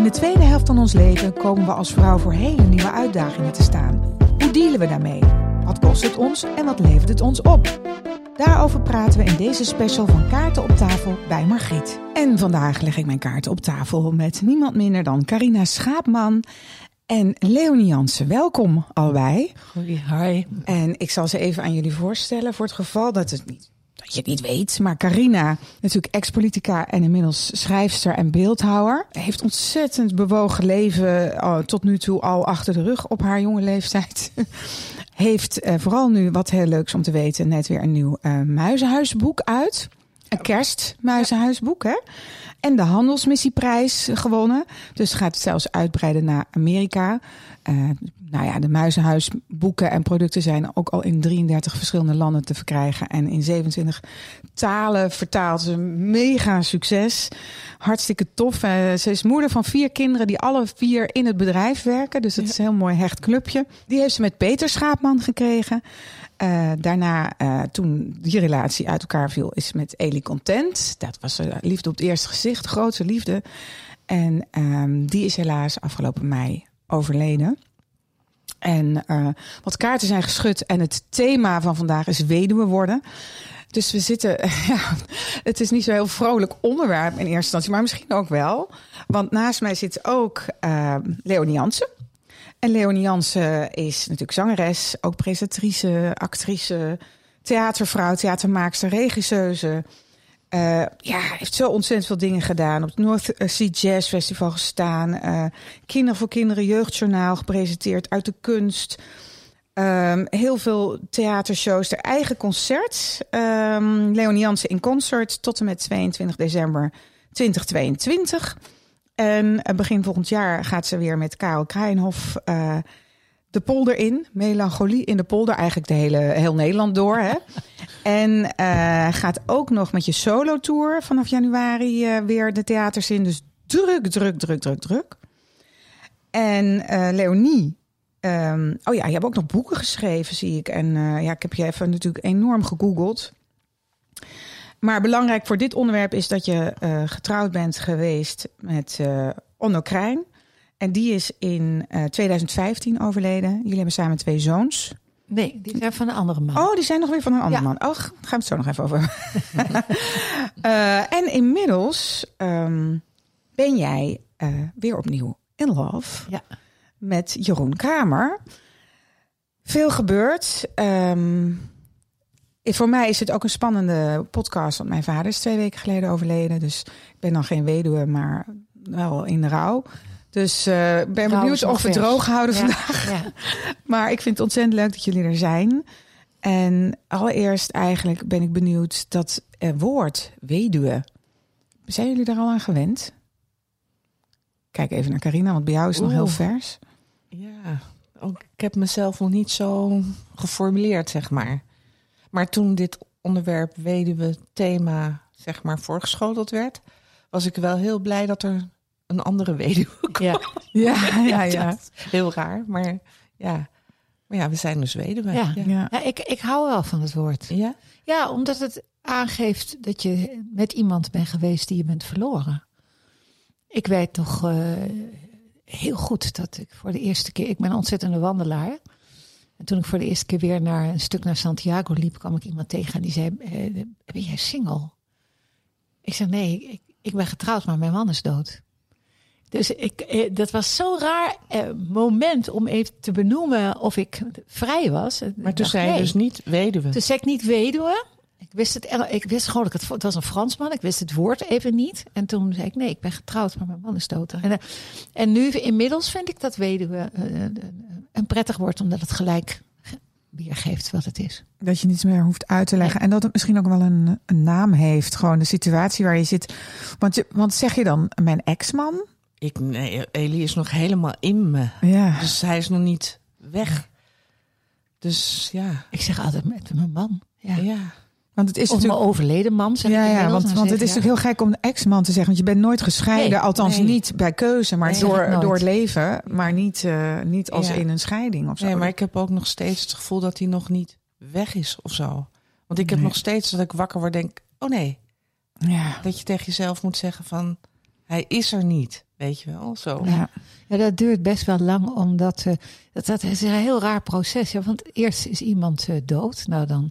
In de tweede helft van ons leven komen we als vrouw voor hele nieuwe uitdagingen te staan. Hoe dealen we daarmee? Wat kost het ons en wat levert het ons op? Daarover praten we in deze special van Kaarten op tafel bij Margriet. En vandaag leg ik mijn kaarten op tafel met niemand minder dan Carina Schaapman en Leonie Jansen. Welkom allebei. Goeie, hi. En ik zal ze even aan jullie voorstellen voor het geval dat het niet dat je het niet weet. Maar Carina, natuurlijk ex-politica en inmiddels schrijfster en beeldhouwer. Heeft ontzettend bewogen leven uh, tot nu toe al achter de rug op haar jonge leeftijd. Heeft uh, vooral nu wat heel leuks om te weten, net weer een nieuw uh, muizenhuisboek uit. Een kerstmuizenhuisboek, hè? En de handelsmissieprijs gewonnen. Dus gaat het zelfs uitbreiden naar Amerika. Uh, nou ja, de muizenhuisboeken en producten zijn ook al in 33 verschillende landen te verkrijgen. En in 27 talen vertaald. Ze mega succes. Hartstikke tof. Uh, ze is moeder van vier kinderen die alle vier in het bedrijf werken. Dus dat is een heel mooi hecht clubje. Die heeft ze met Peter Schaapman gekregen. Uh, daarna, uh, toen die relatie uit elkaar viel, is met Elie Content. Dat was liefde op het eerste gezicht, grootste liefde. En um, die is helaas afgelopen mei overleden. En wat kaarten zijn geschud. En het thema van vandaag is weduwe worden. Dus we zitten, ja, het is niet zo heel vrolijk onderwerp in eerste instantie, maar misschien ook wel. Want naast mij zit ook Leonie Jansen. En Leonie Jansen is natuurlijk zangeres, ook presentatrice, actrice, theatervrouw, theatermaakster, regisseuse. Uh, ja, heeft zo ontzettend veel dingen gedaan. Op het North Sea Jazz Festival gestaan. Uh, Kinderen voor Kinderen Jeugdjournaal gepresenteerd uit de kunst. Um, heel veel theatershows, de eigen concert. Um, Leonie Jansen in concert tot en met 22 december 2022. En begin volgend jaar gaat ze weer met Karel Krijnhof uh, de polder in. Melancholie in de polder. Eigenlijk de hele, heel Nederland door. Hè? en uh, gaat ook nog met je solo-tour vanaf januari uh, weer de theaters in. Dus druk, druk, druk, druk, druk. En Leonie... Um, oh ja, je hebt ook nog boeken geschreven, zie ik. En ja, ik heb je even natuurlijk enorm gegoogeld. Maar belangrijk voor dit onderwerp is dat je getrouwd bent geweest met Onno Krijn. En die is in uh, 2015 overleden. Jullie hebben samen twee zoons. Nee, die zijn van een andere man. Oh, die zijn nog weer van een andere ja. man. Oh, gaan we het zo nog even over. uh, en inmiddels um, ben jij weer opnieuw in love ja. met Jeroen Kramer. Veel gebeurd. Um, voor mij is het ook een spannende podcast. Want mijn vader is twee weken geleden overleden. Dus ik ben dan geen weduwe, maar wel in de rouw. Dus ik uh, ben benieuwd of we het droog houden ja, vandaag. Ja. maar ik vind het ontzettend leuk dat jullie er zijn. En allereerst eigenlijk ben ik benieuwd dat uh, woord weduwe. Zijn jullie daar al aan gewend? Kijk even naar Carina, want bij jou is het nog heel vers. Ja, ook, ik heb mezelf nog niet zo geformuleerd, zeg maar. Maar toen dit onderwerp weduwe thema zeg maar voorgeschoteld werd, was ik wel heel blij dat er een andere weduwe kwam. Ja, ja, ja. ja. Heel raar, maar ja. Maar ja, we zijn dus weduwe. Ja, ja. ja. ik, ik hou wel van het woord. Ja? Ja, omdat het aangeeft dat je met iemand bent geweest die je bent verloren. Ik weet toch uh, heel goed dat ik voor de eerste keer... Ik ben een ontzettende wandelaar. En toen ik voor de eerste keer weer naar een stuk naar Santiago liep, kwam ik iemand tegen en die zei: eh, Ben jij single? Ik zei: Nee, ik, ik ben getrouwd, maar mijn man is dood. Dus ik, eh, dat was zo'n raar eh, moment om even te benoemen of ik vrij was. Maar toen zei je nee. dus niet weduwe? Toen zei ik niet weduwe. Ik wist het, ik wist gewoon dat het, het was een Fransman. Ik wist het woord even niet. En toen zei ik nee, ik ben getrouwd, maar mijn man is dood. En, en nu inmiddels vind ik dat weduwe een prettig woord, omdat het gelijk weergeeft wat het is. Dat je niets meer hoeft uit te leggen. Nee. En dat het misschien ook wel een, een, naam heeft. Gewoon de situatie waar je zit. Want, je, want zeg je dan mijn ex-man? Ik, nee, Elie is nog helemaal in me. Ja. Dus hij is nog niet weg. Dus ja. Ik zeg altijd met mijn man. Ja. ja. Want het is of natuurlijk... mijn overleden man. Zeg ja, ik ja, want, want het is natuurlijk heel gek om een ex-man te zeggen. Want je bent nooit gescheiden. Nee, althans nee. niet bij keuze, maar Nee, door, door het leven. Maar niet, uh, niet als Ja. in een scheiding of zo. Nee, maar ik heb ook nog steeds het gevoel dat hij nog niet weg is of zo. Want ik heb Nee. nog steeds dat ik wakker word denk, oh nee. Ja. Dat je tegen jezelf moet zeggen van, hij is er niet. Weet je wel, zo. Ja. Ja, dat duurt best wel lang, omdat uh, dat, dat is een heel raar proces. Ja, want eerst is iemand uh, dood. Nou, dan.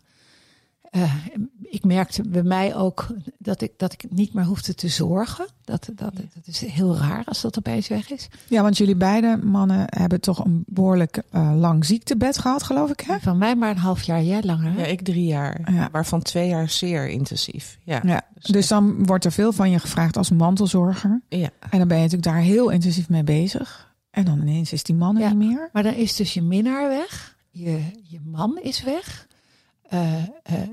Uh, ik merkte bij mij ook dat ik, dat ik niet meer hoefde te zorgen. Dat, dat, dat is heel raar als dat opeens weg is. Ja, want jullie beide mannen hebben toch een behoorlijk lang ziektebed gehad, geloof ik. Hè? Van mij maar een half jaar, jij langer. Hè? Ja, ik drie jaar. Ja. Waarvan twee jaar zeer intensief. Ja, ja. Dus, dus dan wordt er veel van je gevraagd als mantelzorger. Ja. En dan ben je natuurlijk daar heel intensief mee bezig. En dan ineens is die man er ja, niet meer. Maar dan is dus je minnaar weg. Je, je man is weg. Uh, uh,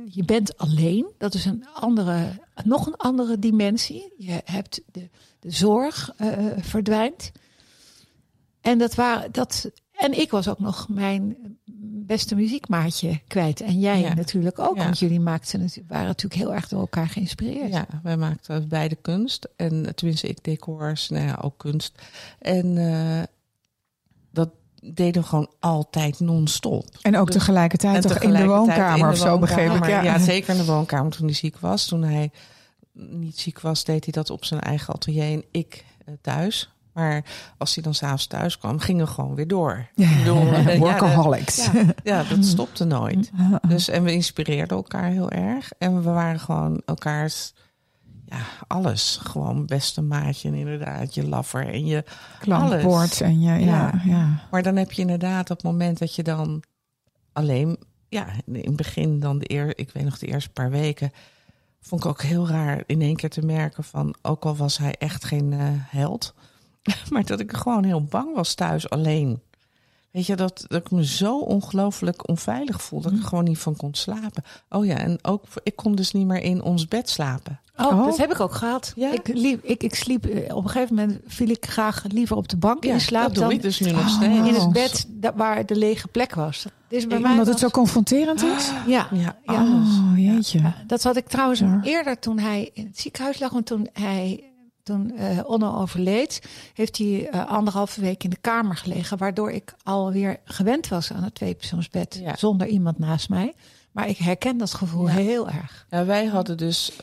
je bent alleen. Dat is een andere, nog een andere dimensie. Je hebt de, de zorg uh, verdwijnt. En dat waren dat. En ik was ook nog mijn beste muziekmaatje kwijt. En jij Ja. natuurlijk ook. Ja. Want jullie maakten waren natuurlijk heel erg door elkaar geïnspireerd. Ja, wij maakten beide kunst. En tenminste, ik decors, nou ja, ook kunst. En eh, deden we gewoon altijd non-stop. En ook tegelijkertijd En toch in de woonkamer in of zo, begreep ik. Ja. Ja, zeker in de woonkamer toen hij ziek was. Toen hij niet ziek was, deed hij dat op zijn eigen atelier en ik eh, thuis. Maar als hij dan s'avonds thuis kwam, gingen we gewoon weer door. Ja, eh, ja, Workaholics. Ja, ja, dat stopte nooit. Dus, en we inspireerden elkaar heel erg. En we waren gewoon elkaars, ja, alles. Gewoon beste maatje en inderdaad, je laffer en je... Klankbord en je, ja, Ja. ja. Maar dan heb je inderdaad op het moment dat je dan alleen... Ja, in het begin dan de eer, ik weet nog de eerste paar weken... vond ik ook heel raar in één keer te merken van... ook al was hij echt geen eh, held... maar dat ik gewoon heel bang was thuis alleen. Weet je, dat, dat ik me zo ongelooflijk onveilig voelde... dat ik er gewoon niet van kon slapen. Oh ja, en ook, ik kon dus niet meer in ons bed slapen. Oh, Oh. dat heb ik ook gehad. Ja. Ik, liep, ik, ik sliep, eh, op een gegeven moment viel ik graag liever op de bank in slaap dat doe dan ik dus nu nog Oh. steeds. in het bed da- waar de lege plek was. Dat is bij Ik- mij Omdat het zo confronterend is? Ja, Ja, ja. Oh, jeetje. Ja, dat had ik trouwens Ja. eerder toen hij in het ziekenhuis lag. Want toen hij toen eh Onno overleed, heeft hij eh, anderhalve week in de kamer gelegen. Waardoor ik alweer gewend was aan het tweepersoonsbed Ja. zonder iemand naast mij. Maar ik herken dat gevoel Ja. heel erg. Ja, wij hadden dus.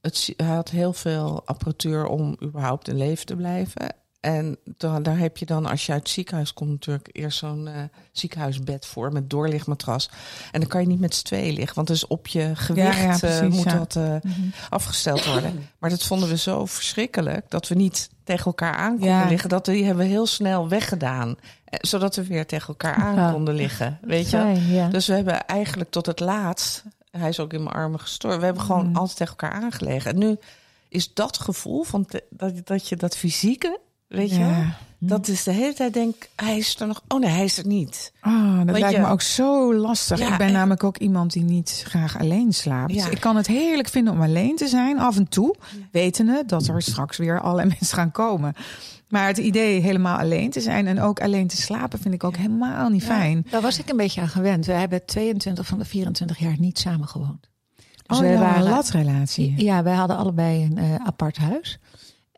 Het, hij had heel veel apparatuur om überhaupt in leven te blijven. En dan, daar heb je dan, als je uit het ziekenhuis komt, natuurlijk eerst zo'n eh, ziekenhuisbed voor met doorlichtmatras. En dan kan je niet met z'n tweeën liggen, want dus op je gewicht ja, eh, precies, moet ja. dat eh, afgesteld worden. Maar dat vonden we zo verschrikkelijk dat we niet tegen elkaar aan konden liggen. Dat die hebben we heel snel weggedaan, zodat we weer tegen elkaar aan konden liggen. Weet je? Dus we hebben eigenlijk tot het laatst, hij is ook in mijn armen gestorven, we hebben gewoon Mm. altijd tegen elkaar aangelegen. En nu is dat gevoel van te- dat, dat je dat fysieke, weet je, wel, Ja. dat is de hele tijd denk hij is er nog. Oh nee, hij is er niet. Ah, dat lijkt je- me ook zo lastig. Ja, ik ben en- namelijk ook iemand die niet graag alleen slaapt. Ja. Ik kan het heerlijk vinden om alleen te zijn, af en toe. Wetende dat er straks weer allerlei mensen gaan komen. Maar het idee helemaal alleen te zijn en ook alleen te slapen vind ik ook helemaal niet fijn. Daar was ik een beetje aan gewend. We hebben 22 van de 24 jaar niet samen gewoond. Dus oh waren- een latrelatie. Ja, wij hadden allebei een eh, apart huis.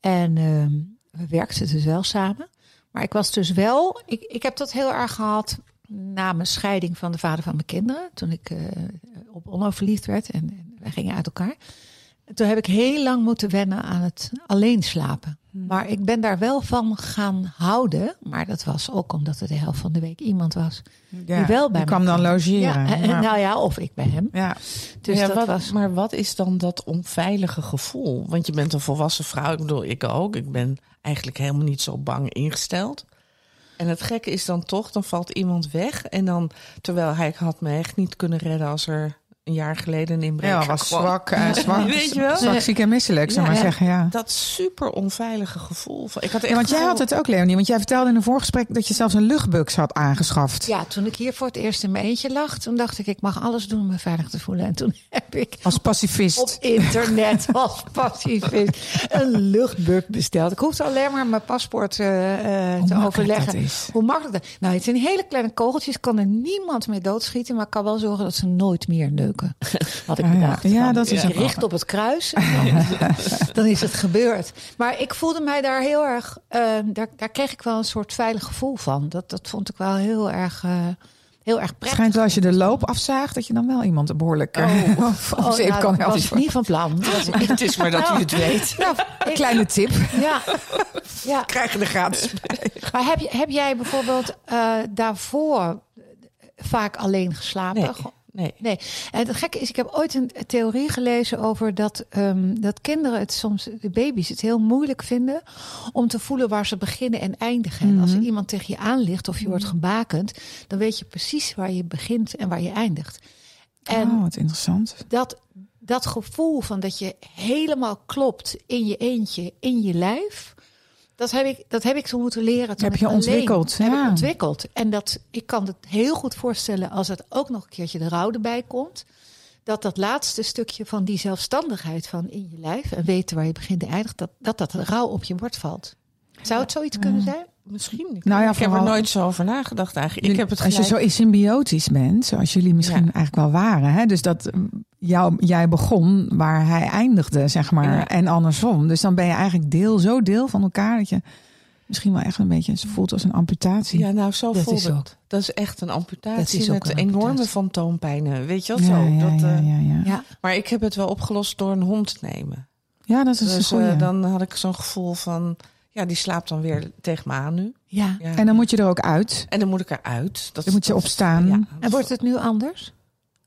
En ehm, we werkten dus wel samen. Maar ik was dus wel... Ik, ik heb dat heel erg gehad na mijn scheiding van de vader van mijn kinderen. Toen ik eh, op Onno verliefd werd en, en wij gingen uit elkaar. Toen heb ik heel lang moeten wennen aan het alleen slapen. Maar ik ben daar wel van gaan houden. Maar dat was ook omdat er de helft van de week iemand was. Ja, die wel bij me kwam dan logeren. Ja, en- maar- nou ja, of ik bij hem. ja. Dus Ja, dat wat- was... Maar wat is dan dat onveilige gevoel? Want je bent een volwassen vrouw, ik bedoel, ik ook. Ik ben eigenlijk helemaal niet zo bang ingesteld. En het gekke is dan toch, dan valt iemand weg. En dan, terwijl hij had me echt niet kunnen redden als er een jaar geleden een inbreker Ja, was zwak, eh, zwak, Weet je wel? zwak, ziek en misselijk, zou Ja, maar ja. zeggen. Ja. Dat super onveilige gevoel. Van, ik had Ja, want jij had het ook, Leonie. Want jij vertelde in een voorgesprek dat je zelfs een luchtbux had aangeschaft. Ja, toen ik hier voor het eerst in mijn eentje lag, toen dacht ik, ik mag alles doen om me veilig te voelen. En toen heb ik Als pacifist. op internet als pacifist een luchtbug besteld. Ik hoefde alleen maar mijn paspoort eh, eh, te overleggen. Hoe makkelijk dat? Nou, het zijn hele kleine kogeltjes. kan er niemand mee doodschieten, maar ik kan wel zorgen dat ze nooit meer neuken. Had ik Ah, ja. bedacht. Ja, dat is ook wel- richt op het kruis. en Dan, is het gebeurd. Maar ik voelde mij daar heel erg. eh, daar, daar kreeg ik wel een soort veilig gevoel van. Dat, dat vond ik wel heel erg. eh, heel erg prettig. schijnt wel als je de loop afzaagt, dat je dan wel iemand behoorlijk eh, Oh, nou, kan dat ik niet van plan. Het is maar dat u het weet. Nou, ik- Kleine tip. ja, ja. Krijg je er gratis Maar heb, je, heb jij bijvoorbeeld eh, daarvoor vaak alleen geslapen? Nee, nee. Nee. En het gekke is, ik heb ooit een theorie gelezen over dat, ehm, dat kinderen het soms, de baby's, het heel moeilijk vinden om te voelen waar ze beginnen en eindigen. En als er Mhm. iemand tegen je aanligt of je wordt gebakend, dan weet je precies waar je begint en waar je eindigt. En oh, wat interessant. dat, dat gevoel van dat je helemaal klopt in je eentje, in je lijf. Dat heb ik, dat heb ik zo moeten leren. Toen Heb je ontwikkeld, Heb ik ontwikkeld. En dat, ik kan het heel goed voorstellen als het ook nog een keertje de rouw erbij komt. Dat dat laatste stukje van die zelfstandigheid van in je lijf en weten waar je begint en eindigt, dat dat, dat de rouw op je bord valt. Zou het zoiets kunnen zijn? Misschien. Ik, Nou ja, ik heb er nooit zo over nagedacht eigenlijk. Ik heb het Als je zo symbiotisch bent, zoals jullie misschien Ja. eigenlijk wel waren. Hè? Dus dat jou, jij begon waar hij eindigde, zeg maar. Ja. En andersom. Dus dan ben je eigenlijk deel, zo deel van elkaar dat je misschien wel echt een beetje voelt als een amputatie. Ja, nou zo Dat voelde is het. Dat is echt een amputatie Dat is ook met een enorme amputatie. fantoompijnen. Weet je wel ja, zo? ja, dat, ja, eh, ja, ja. Ja. Maar ik heb het wel opgelost door een hond te nemen. Ja, dat is Dus een goeie. eh, dan had ik zo'n gevoel van... Ja, die slaapt dan weer tegen me aan nu. ja. Ja. En dan moet je er ook uit. En dan moet ik eruit. Dat, Dan moet je dat- opstaan. Ja, En wordt het nu anders?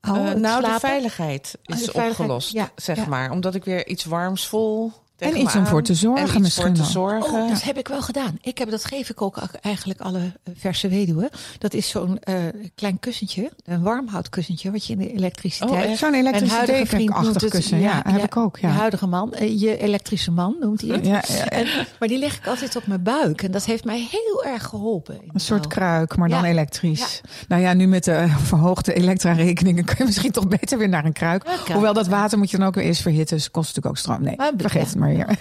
Oh, Eh, nou, de veiligheid Oh, is de veiligheid, opgelost, ja, zeg ja. maar. Omdat ik weer iets warms voel. En iets om voor te zorgen en iets misschien voor te zorgen. Oh, dat heb ik wel gedaan. Ik heb, dat geef ik ook eigenlijk alle eh, verse weduwen. Dat is zo'n eh, klein kussentje, een warmhoutkussentje, wat je in de elektriciteit... Oh? Zo'n Een huidige elektriciteit vriend noemt achtig het- kussen. Ja, heb ik ook. Je Ja. huidige man, eh, je elektrische man noemt hij het. Ja, ja, En, maar die leg ik altijd op mijn buik. En dat heeft mij heel erg geholpen. Een soort kruik, maar dan Ja. elektrisch. Nou ja, nu met de verhoogde elektra-rekeningen kun je misschien toch beter weer naar een kruik. Ja. Hoewel dat water moet je dan ook weer eerst verhitten. Dus het kost natuurlijk ook stroom. Nee, vergeet ja. het maar hier.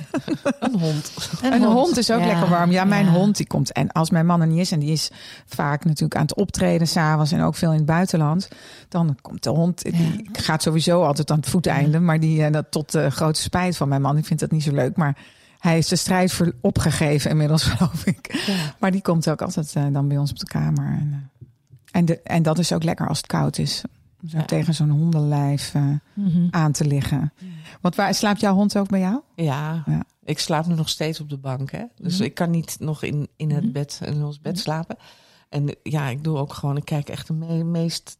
Een hond. Een hond, is ook Ja, lekker warm. Ja, mijn ja. hond die komt. En als mijn man er niet is, en die is vaak natuurlijk aan het optreden s'avonds en ook veel in het buitenland. Dan komt de hond, die gaat sowieso altijd aan het voeteinde. Maar die, eh, dat tot de grote spijt van mijn man. Ik vind dat niet zo leuk. Maar hij heeft de strijd voor opgegeven inmiddels, geloof ik. Ja. Maar die komt ook altijd eh, dan bij ons op de kamer. En, eh, en, de, en dat is ook lekker als het koud is. Zo Ja. tegen zo'n hondenlijf eh, Mhm. aan te liggen. Want waar slaapt jouw hond ook bij jou? Ja. Ja. ik slaap nu nog steeds op de bank. Hè? Dus Mhm. ik kan niet nog in, in het Mhm. bed, in ons bed slapen. En ja, ik doe ook gewoon, ik kijk echt de me- meest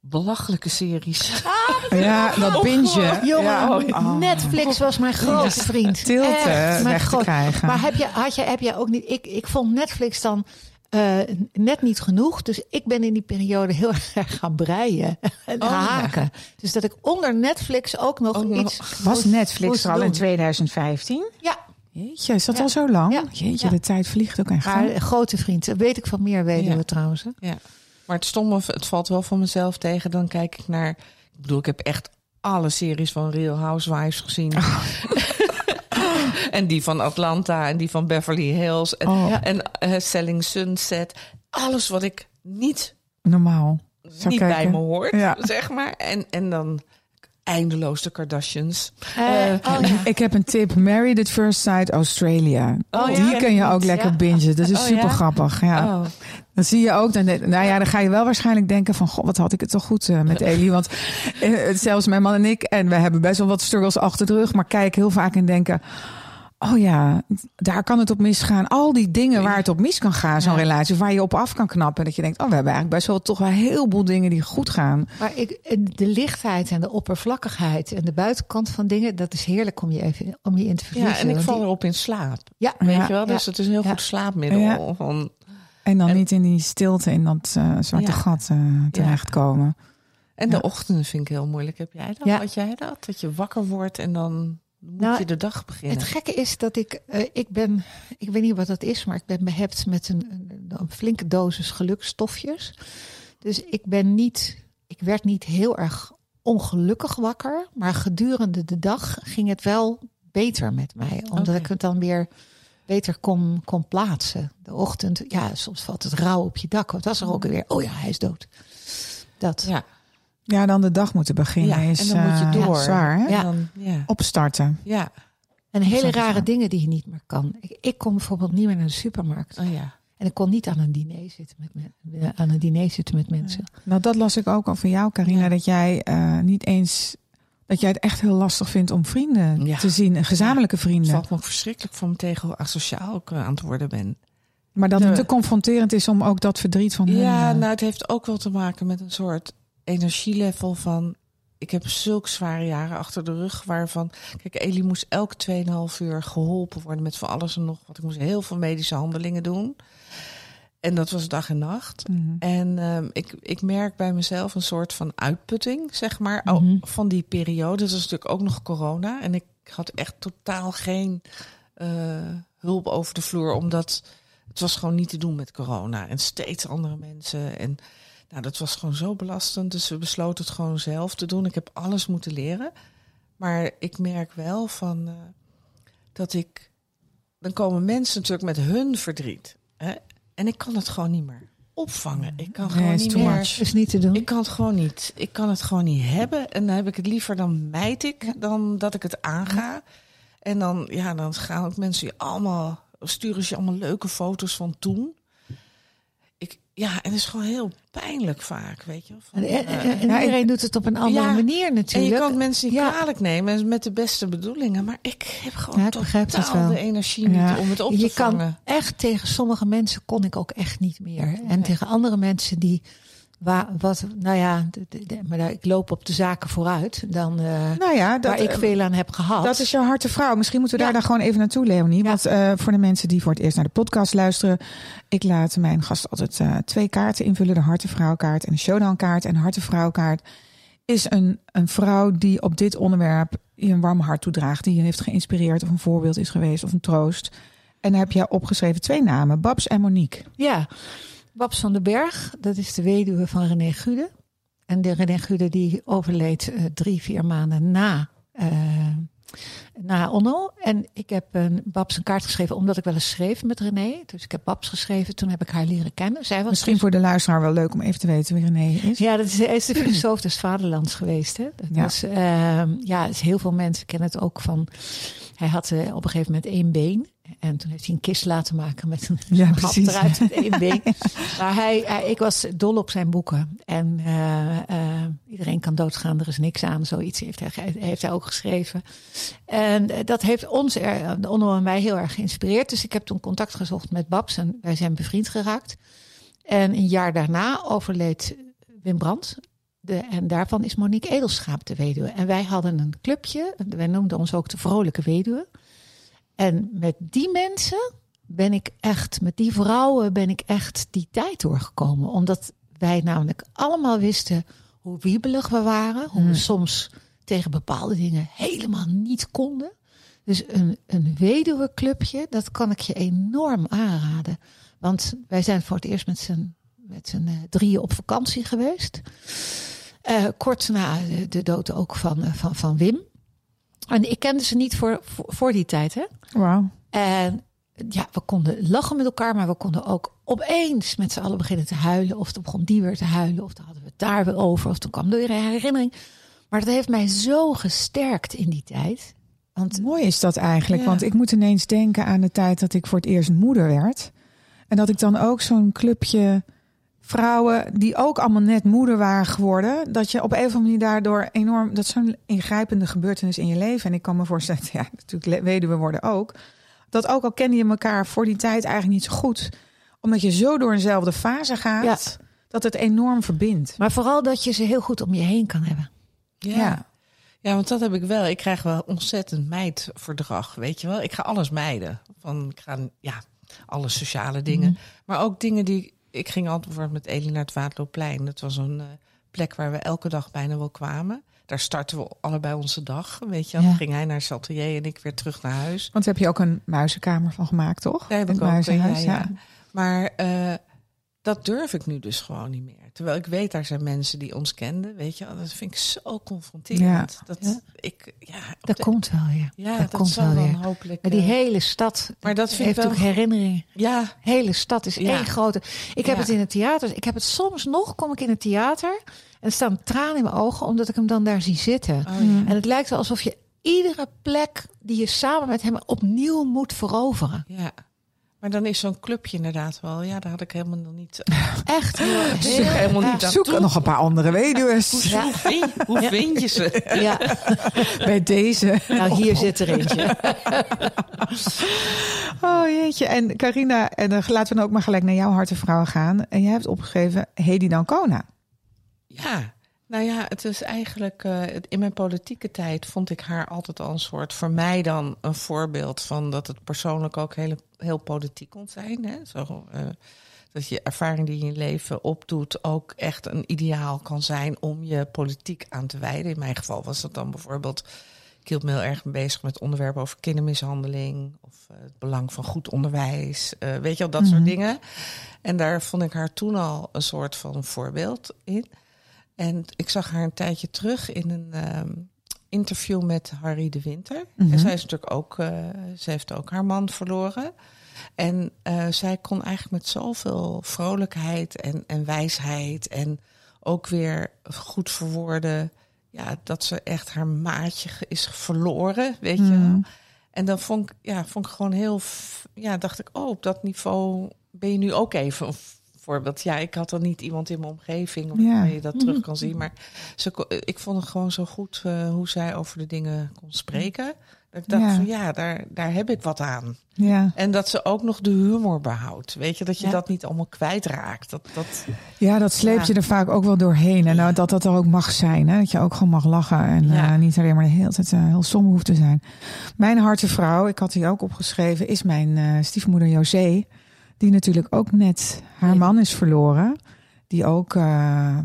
belachelijke series. Ja, dat binge. Jongen, Ja. Oh. Netflix was mijn grootste vriend. Stilte Echt, mijn weg te groot- krijgen. Maar heb je, had je, heb jij ook niet... Ik, ik vond Netflix dan eh, net niet genoeg. Dus ik ben in die periode heel erg gaan breien en Oh, ja. haken. Dus dat ik onder Netflix ook nog iets... Was moest- Netflix moest er al in doen. 2015? Ja, Jeetje, is dat Ja. al zo lang? Ja. Jeetje, de tijd vliegt ook echt. maar grote vriend. Weet ik van meer weten we trouwens. hè. Ja. Maar het stomme, het valt wel van mezelf tegen. Dan kijk ik naar, ik bedoel, ik heb echt alle series van Real Housewives gezien. en die van Atlanta en die van Beverly Hills. En, Oh. en eh, Selling Sunset. Alles wat ik niet, Normaal. Niet bij me hoort, Ja. zeg maar. En, en dan eindeloos de Kardashians. Eh, Eh, oh, ja. Ik heb een tip. Married at First Sight Australia. Oh, Die ja? kun je ook lekker Ja. bingen. Dat is Oh, super ja? grappig. Ja. Oh. Dan zie je ook, dan, nou ja, dan ga je wel waarschijnlijk denken van, god, wat had ik het toch goed eh, met Elie. Want zelfs mijn man en ik, en we hebben best wel wat struggles achter de rug, maar kijken heel vaak en denken, oh ja, daar kan het op misgaan. Al die dingen waar het op mis kan gaan, zo'n Ja. relatie, waar je op af kan knappen. Dat je denkt, oh, we hebben eigenlijk best wel toch wel een heleboel dingen die goed gaan. Maar ik, de lichtheid en de oppervlakkigheid en de buitenkant van dingen, dat is heerlijk om je even om je in te verliezen. Ja, en ik val die- erop in slaap. Ja, Weet Ja. je wel? Dus Ja. het is een heel Ja. goed slaapmiddel. Ja. Van, En dan En- niet in die stilte, in dat eh, zwarte Ja. gat eh, terechtkomen. En de Ja. ochtenden vind ik heel moeilijk. Heb jij dat? Ja. Had jij dat? Dat je wakker wordt en dan moet Nou, je de dag beginnen. Het gekke is dat ik, eh, ik ben, ik weet niet wat dat is, maar ik ben behept met een, een, een flinke dosis gelukstofjes. Dus ik ben niet, ik werd niet heel erg ongelukkig wakker, maar gedurende de dag ging het wel beter met mij, omdat ik het dan weer beter kon, kon plaatsen. De ochtend, ja, soms valt het rauw op je dak. Wat was er ook weer? Oh ja, hij is dood. Dat. ja. Ja, dan de dag moeten beginnen ja, is en dan moet je eh, door. zwaar. Hè? Ja. Dan, ja. Opstarten. ja. En hele rare dingen die je niet meer kan. Ik, ik kom bijvoorbeeld niet meer naar de supermarkt. Oh, ja. En ik kon niet aan een diner zitten met, eh, aan een diner zitten met mensen. Nou, dat las ik ook al van jou, Carina. Ja. Dat jij eh, niet eens. Dat jij het echt heel lastig vindt om vrienden Ja. te zien. Gezamenlijke Het vrienden. valt me ook verschrikkelijk van me tegen hoe asociaal ik eh, aan het worden ben. Maar dat het te confronterend is om ook dat verdriet van hun... Ja, eh, nou, het heeft ook wel te maken met een soort energielevel van... Ik heb zulke zware jaren achter de rug waarvan... Kijk, Elie moest elke 2,5 uur geholpen worden met van alles en nog wat. Ik moest heel veel medische handelingen doen. En dat was dag en nacht. mhm. En ehm, ik, ik merk bij mezelf een soort van uitputting, zeg maar, Mhm. van die periode. Dat was natuurlijk ook nog corona. En ik had echt totaal geen eh, hulp over de vloer, omdat het was gewoon niet te doen met corona. En steeds andere mensen. En nou, dat was gewoon zo belastend. Dus we besloten het gewoon zelf te doen. Ik heb alles moeten leren. Maar ik merk wel van eh, dat ik. Dan komen mensen natuurlijk met hun verdriet. Hè? En ik kan het gewoon niet meer opvangen. Ik kan Nee, gewoon is niet meer. is niet te doen. Ik kan het gewoon niet. Ik kan het gewoon niet hebben. En dan heb ik het liever, dan mijt ik, dan dat ik het aanga. En dan, ja, dan gaan ook mensen je allemaal, sturen ze je allemaal leuke foto's van toen. Ja, en het is gewoon heel pijnlijk vaak, weet je. van, En, en- eh, en- en ik- iedereen doet het op een andere Ja, manier en natuurlijk. je kan mensen niet Ja. kwalijk nemen met de beste bedoelingen. Maar ik heb gewoon Ja, ik totaal wel. de energie niet om het op je te kan vangen. echt tegen sommige mensen kon ik ook echt niet meer. En tegen andere mensen die, waar, wat, nou ja, de- de- de- maar daar- ik loop op de zaken vooruit dan eh, Nou ja, dat, waar ik eh, veel aan heb gehad. dat is jouw harte vrouw. Misschien moeten we Ja. daar dan gewoon even naartoe, Leonie. Ja. Want eh, voor de mensen die voor het eerst naar de podcast luisteren. Ik laat mijn gast altijd twee kaarten invullen. De hartevrouwkaart en de showdownkaart. En de hartevrouwkaart is een, een vrouw die op dit onderwerp je een warm hart toedraagt. Die je heeft geïnspireerd of een voorbeeld is geweest of een troost. En dan heb jij opgeschreven twee namen. Babs en Monique. Ja, Babs van den Berg, dat is de weduwe van René Gude. En de René Gude die overleed eh, drie, vier maanden na, eh, na Onno. En ik heb een, Babs een kaart geschreven omdat ik wel eens schreef met René. Dus ik heb Babs geschreven, toen heb ik haar leren kennen. Zij was Misschien dus- voor de luisteraar wel leuk om even te weten wie René is. Ja, dat is, is de filosoof des vaderlands geweest. Hè? Dat Ja. was, ehm, ja, dus heel veel mensen kennen het ook van... Hij had eh, op een gegeven moment één been. En toen heeft hij een kist laten maken met een Ja, hap precies. eruit met één been. Maar hij, hij- ik was dol op zijn boeken. En eh, eh, iedereen kan doodgaan, er is niks aan. Zoiets heeft hij, heeft hij ook geschreven. En dat heeft ons, er, Onno en mij, heel erg geïnspireerd. Dus ik heb toen contact gezocht met Babs en wij zijn bevriend geraakt. En een jaar daarna overleed Wim Brandt. De, en daarvan is Monique Edelschaap de weduwe. En wij hadden een clubje. Wij noemden ons ook de Vrolijke Weduwe. En met die mensen ben ik echt, met die vrouwen ben ik echt die tijd doorgekomen. Omdat wij namelijk allemaal wisten hoe wiebelig we waren. Hoe we Hmm. soms tegen bepaalde dingen helemaal niet konden. Dus een, een weduwenclubje, dat kan ik je enorm aanraden. Want wij zijn voor het eerst met z'n met z'n eh, drieën op vakantie geweest. Eh, kort na de, dood ook van, eh, van, van Wim. En ik kende ze niet voor, voor, voor die tijd, hè? Wauw. En ja, we konden lachen met elkaar, maar we konden ook opeens met z'n allen beginnen te huilen. Of dan begon die weer te huilen, of dan hadden we het daar weer over, of toen kwam er weer een herinnering. Maar dat heeft mij zo gesterkt in die tijd. Want Mooi is dat eigenlijk, Ja. want ik moet ineens denken aan de tijd dat ik voor het eerst moeder werd. En dat ik dan ook zo'n clubje vrouwen die ook allemaal net moeder waren geworden, dat je op een of andere manier daardoor enorm, dat is zo'n ingrijpende gebeurtenis in je leven. En ik kan me voorstellen, ja, natuurlijk weduwe worden ook, dat ook al kende je elkaar voor die tijd eigenlijk niet zo goed, omdat je zo door eenzelfde fase gaat, dat het enorm verbindt. Maar vooral dat je ze heel goed om je heen kan hebben. Ja. Ja. ja. want dat heb ik wel. Ik krijg wel ontzettend meidverdrag, weet je wel. Ik ga alles mijden. Van, ik ga, ja, alle sociale dingen. Mhm. Maar ook dingen die... Ik ging altijd bijvoorbeeld met Elie naar het Waterloopplein. Dat was een eh, plek waar we elke dag bijna wel kwamen. Daar startten we allebei onze dag, weet je. Ja. Dan ging hij naar zijn atelier en ik weer terug naar huis. Want daar heb je ook een muizenkamer van gemaakt, toch? Daar heb ik ook, muizenhuis, ja, ja. Maar eh, dat durf ik nu dus gewoon niet meer. Terwijl ik weet, daar zijn mensen die ons kenden, weet je. Dat vind ik zo confronterend. Dat Ja. ik, ja, Dat de- komt wel weer. ja, dat dat, komt wel weer. hopelijk... Maar die eh, hele stad maar dat vind ik heeft wel... ook herinneringen. Ja, hele stad is Ja. één grote. Ik heb Ja. het in het theater. Ik heb het soms nog, kom ik in het theater. En er staan tranen in mijn ogen, omdat ik hem dan daar zie zitten. oh, ja. En het lijkt wel alsof je iedere plek die je samen met hem opnieuw moet veroveren. ja. Maar dan is zo'n clubje inderdaad wel. Ja, daar had ik helemaal nog niet. Echt heel, Zoek helemaal niet aan Zoek toe. nog een paar andere weduws Hoe, hoe, vind, hoe Ja. vind je ze? Ja, bij deze. nou hier zit er eentje. Oh jeetje. En Carina, en dan laten we dan ook maar gelijk naar jouw hartenvrouwen gaan. En jij hebt opgegeven Hedy Dancona. Ja, nou ja, het is eigenlijk. eh, in mijn politieke tijd vond ik haar altijd al een soort. voor mij dan een voorbeeld van dat het persoonlijk ook heel, heel politiek kon zijn. Hè? Zo, eh, dat je ervaring die je in je leven opdoet ook echt een ideaal kan zijn om je politiek aan te wijden. In mijn geval was dat dan bijvoorbeeld. Ik hield me heel erg bezig met onderwerpen over kindermishandeling. Of eh, het belang van goed onderwijs. weet je wel, dat Mhm. soort dingen. En daar vond ik haar toen al een soort van voorbeeld in. En ik zag haar een tijdje terug in een ehm, interview met Harry de Winter. Mhm. En zij is natuurlijk ook, eh, ze heeft ook haar man verloren. En eh, zij kon eigenlijk met zoveel vrolijkheid en, en wijsheid en ook weer goed verwoorden. Ja, dat ze echt haar maatje is verloren, weet je wel. Mhm. En dan vond ik, ja, vond ik gewoon heel, ja, dacht ik, oh, op dat niveau ben je nu ook even voorbeeld. Ja, ik had dan niet iemand in mijn omgeving Ja. waar je dat terug kan zien, maar ze, ko- ik vond het gewoon zo goed eh, hoe zij over de dingen kon spreken. Dat ik dacht Ja. van ja, daar, daar heb ik wat aan. Ja. En dat ze ook nog de humor behoudt. Weet je, dat je Ja. dat niet allemaal kwijtraakt. Dat, dat, ja, dat sleep je er vaak ook wel doorheen. En nou, dat dat er ook mag zijn. Hè? Dat je ook gewoon mag lachen. En eh, niet alleen maar de hele tijd eh, heel somber hoeft te zijn. Mijn hartenvrouw, ik had die ook opgeschreven, is mijn eh, stiefmoeder José. Die natuurlijk ook net haar Nee. man is verloren. Die ook, eh,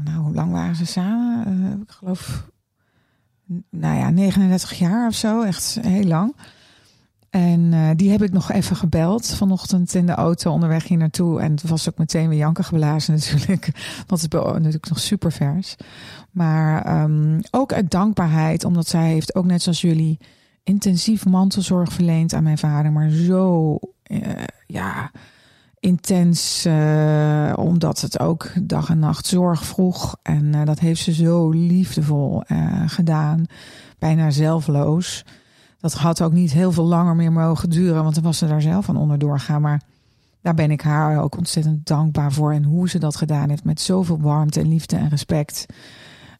nou, hoe lang waren ze samen? Eh, ik geloof, nou ja, 39 jaar of zo. Echt heel lang. En eh, die heb ik nog even gebeld vanochtend in de auto onderweg hier naartoe. En het was ook meteen weer janken geblazen natuurlijk. Want het is natuurlijk nog super vers. Maar ehm, ook uit dankbaarheid, omdat zij heeft ook net zoals jullie intensief mantelzorg verleend aan mijn vader. Maar zo, ja, intens, eh, omdat het ook dag en nacht zorg vroeg. En eh, dat heeft ze zo liefdevol eh, gedaan, bijna zelfloos. Dat had ook niet heel veel langer meer mogen duren, want dan was ze daar zelf aan onderdoor gaan. Maar daar ben ik haar ook ontzettend dankbaar voor. En hoe ze dat gedaan heeft met zoveel warmte en liefde en respect.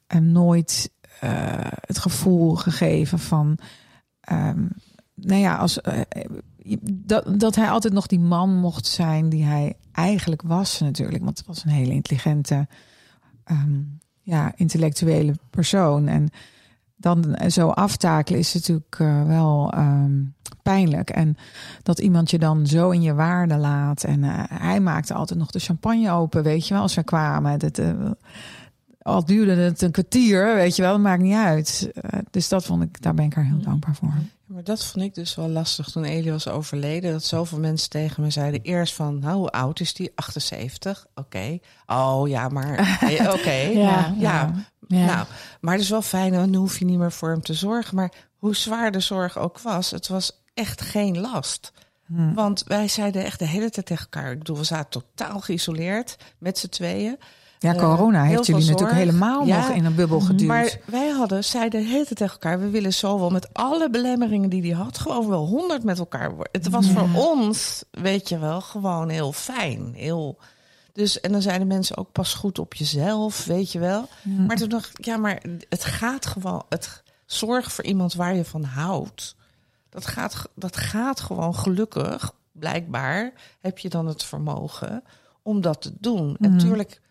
En nooit het gevoel gegeven van. ehm, nou ja, als, dat, dat hij altijd nog die man mocht zijn die hij eigenlijk was, natuurlijk. Want het was een hele intelligente, ehm, ja, intellectuele persoon. En dan zo aftakelen is natuurlijk eh, wel ehm, pijnlijk. En dat iemand je dan zo in je waarde laat. En eh, hij maakte altijd nog de champagne open, weet je wel, als we kwamen. Dat, eh, al duurde het een kwartier, weet je wel, dat maakt niet uit. Dus dat vond ik, daar ben ik haar heel dankbaar voor. Maar dat vond ik dus wel lastig toen Elie was overleden. Dat zoveel mensen tegen me zeiden eerst van, nou, hoe oud is die? 78? Oké. Oh ja, maar eh, oké. Ja, ja. Ja. Nou, maar het is wel fijn, dan hoef je niet meer voor hem te zorgen. Maar hoe zwaar de zorg ook was, het was echt geen last. Hm. Want wij zeiden echt de hele tijd tegen elkaar. Ik bedoel, we zaten totaal geïsoleerd met z'n tweeën. Ja, Eh, corona heeft jullie natuurlijk helemaal Ja, nog in een bubbel geduwd. Maar wij hadden, zeiden tijd tegen elkaar... we willen zo wel met alle belemmeringen die hij had... gewoon wel honderd met elkaar worden. Het was Ja. voor ons, weet je wel, gewoon heel fijn. Heel, dus, en dan zeiden mensen ook pas goed op jezelf, weet je wel. Ja. Maar toen dacht ik, ja, maar het gaat gewoon... Het, zorg voor iemand waar je van houdt. Dat gaat, dat gaat gewoon gelukkig, blijkbaar... heb je dan het vermogen om dat te doen. En natuurlijk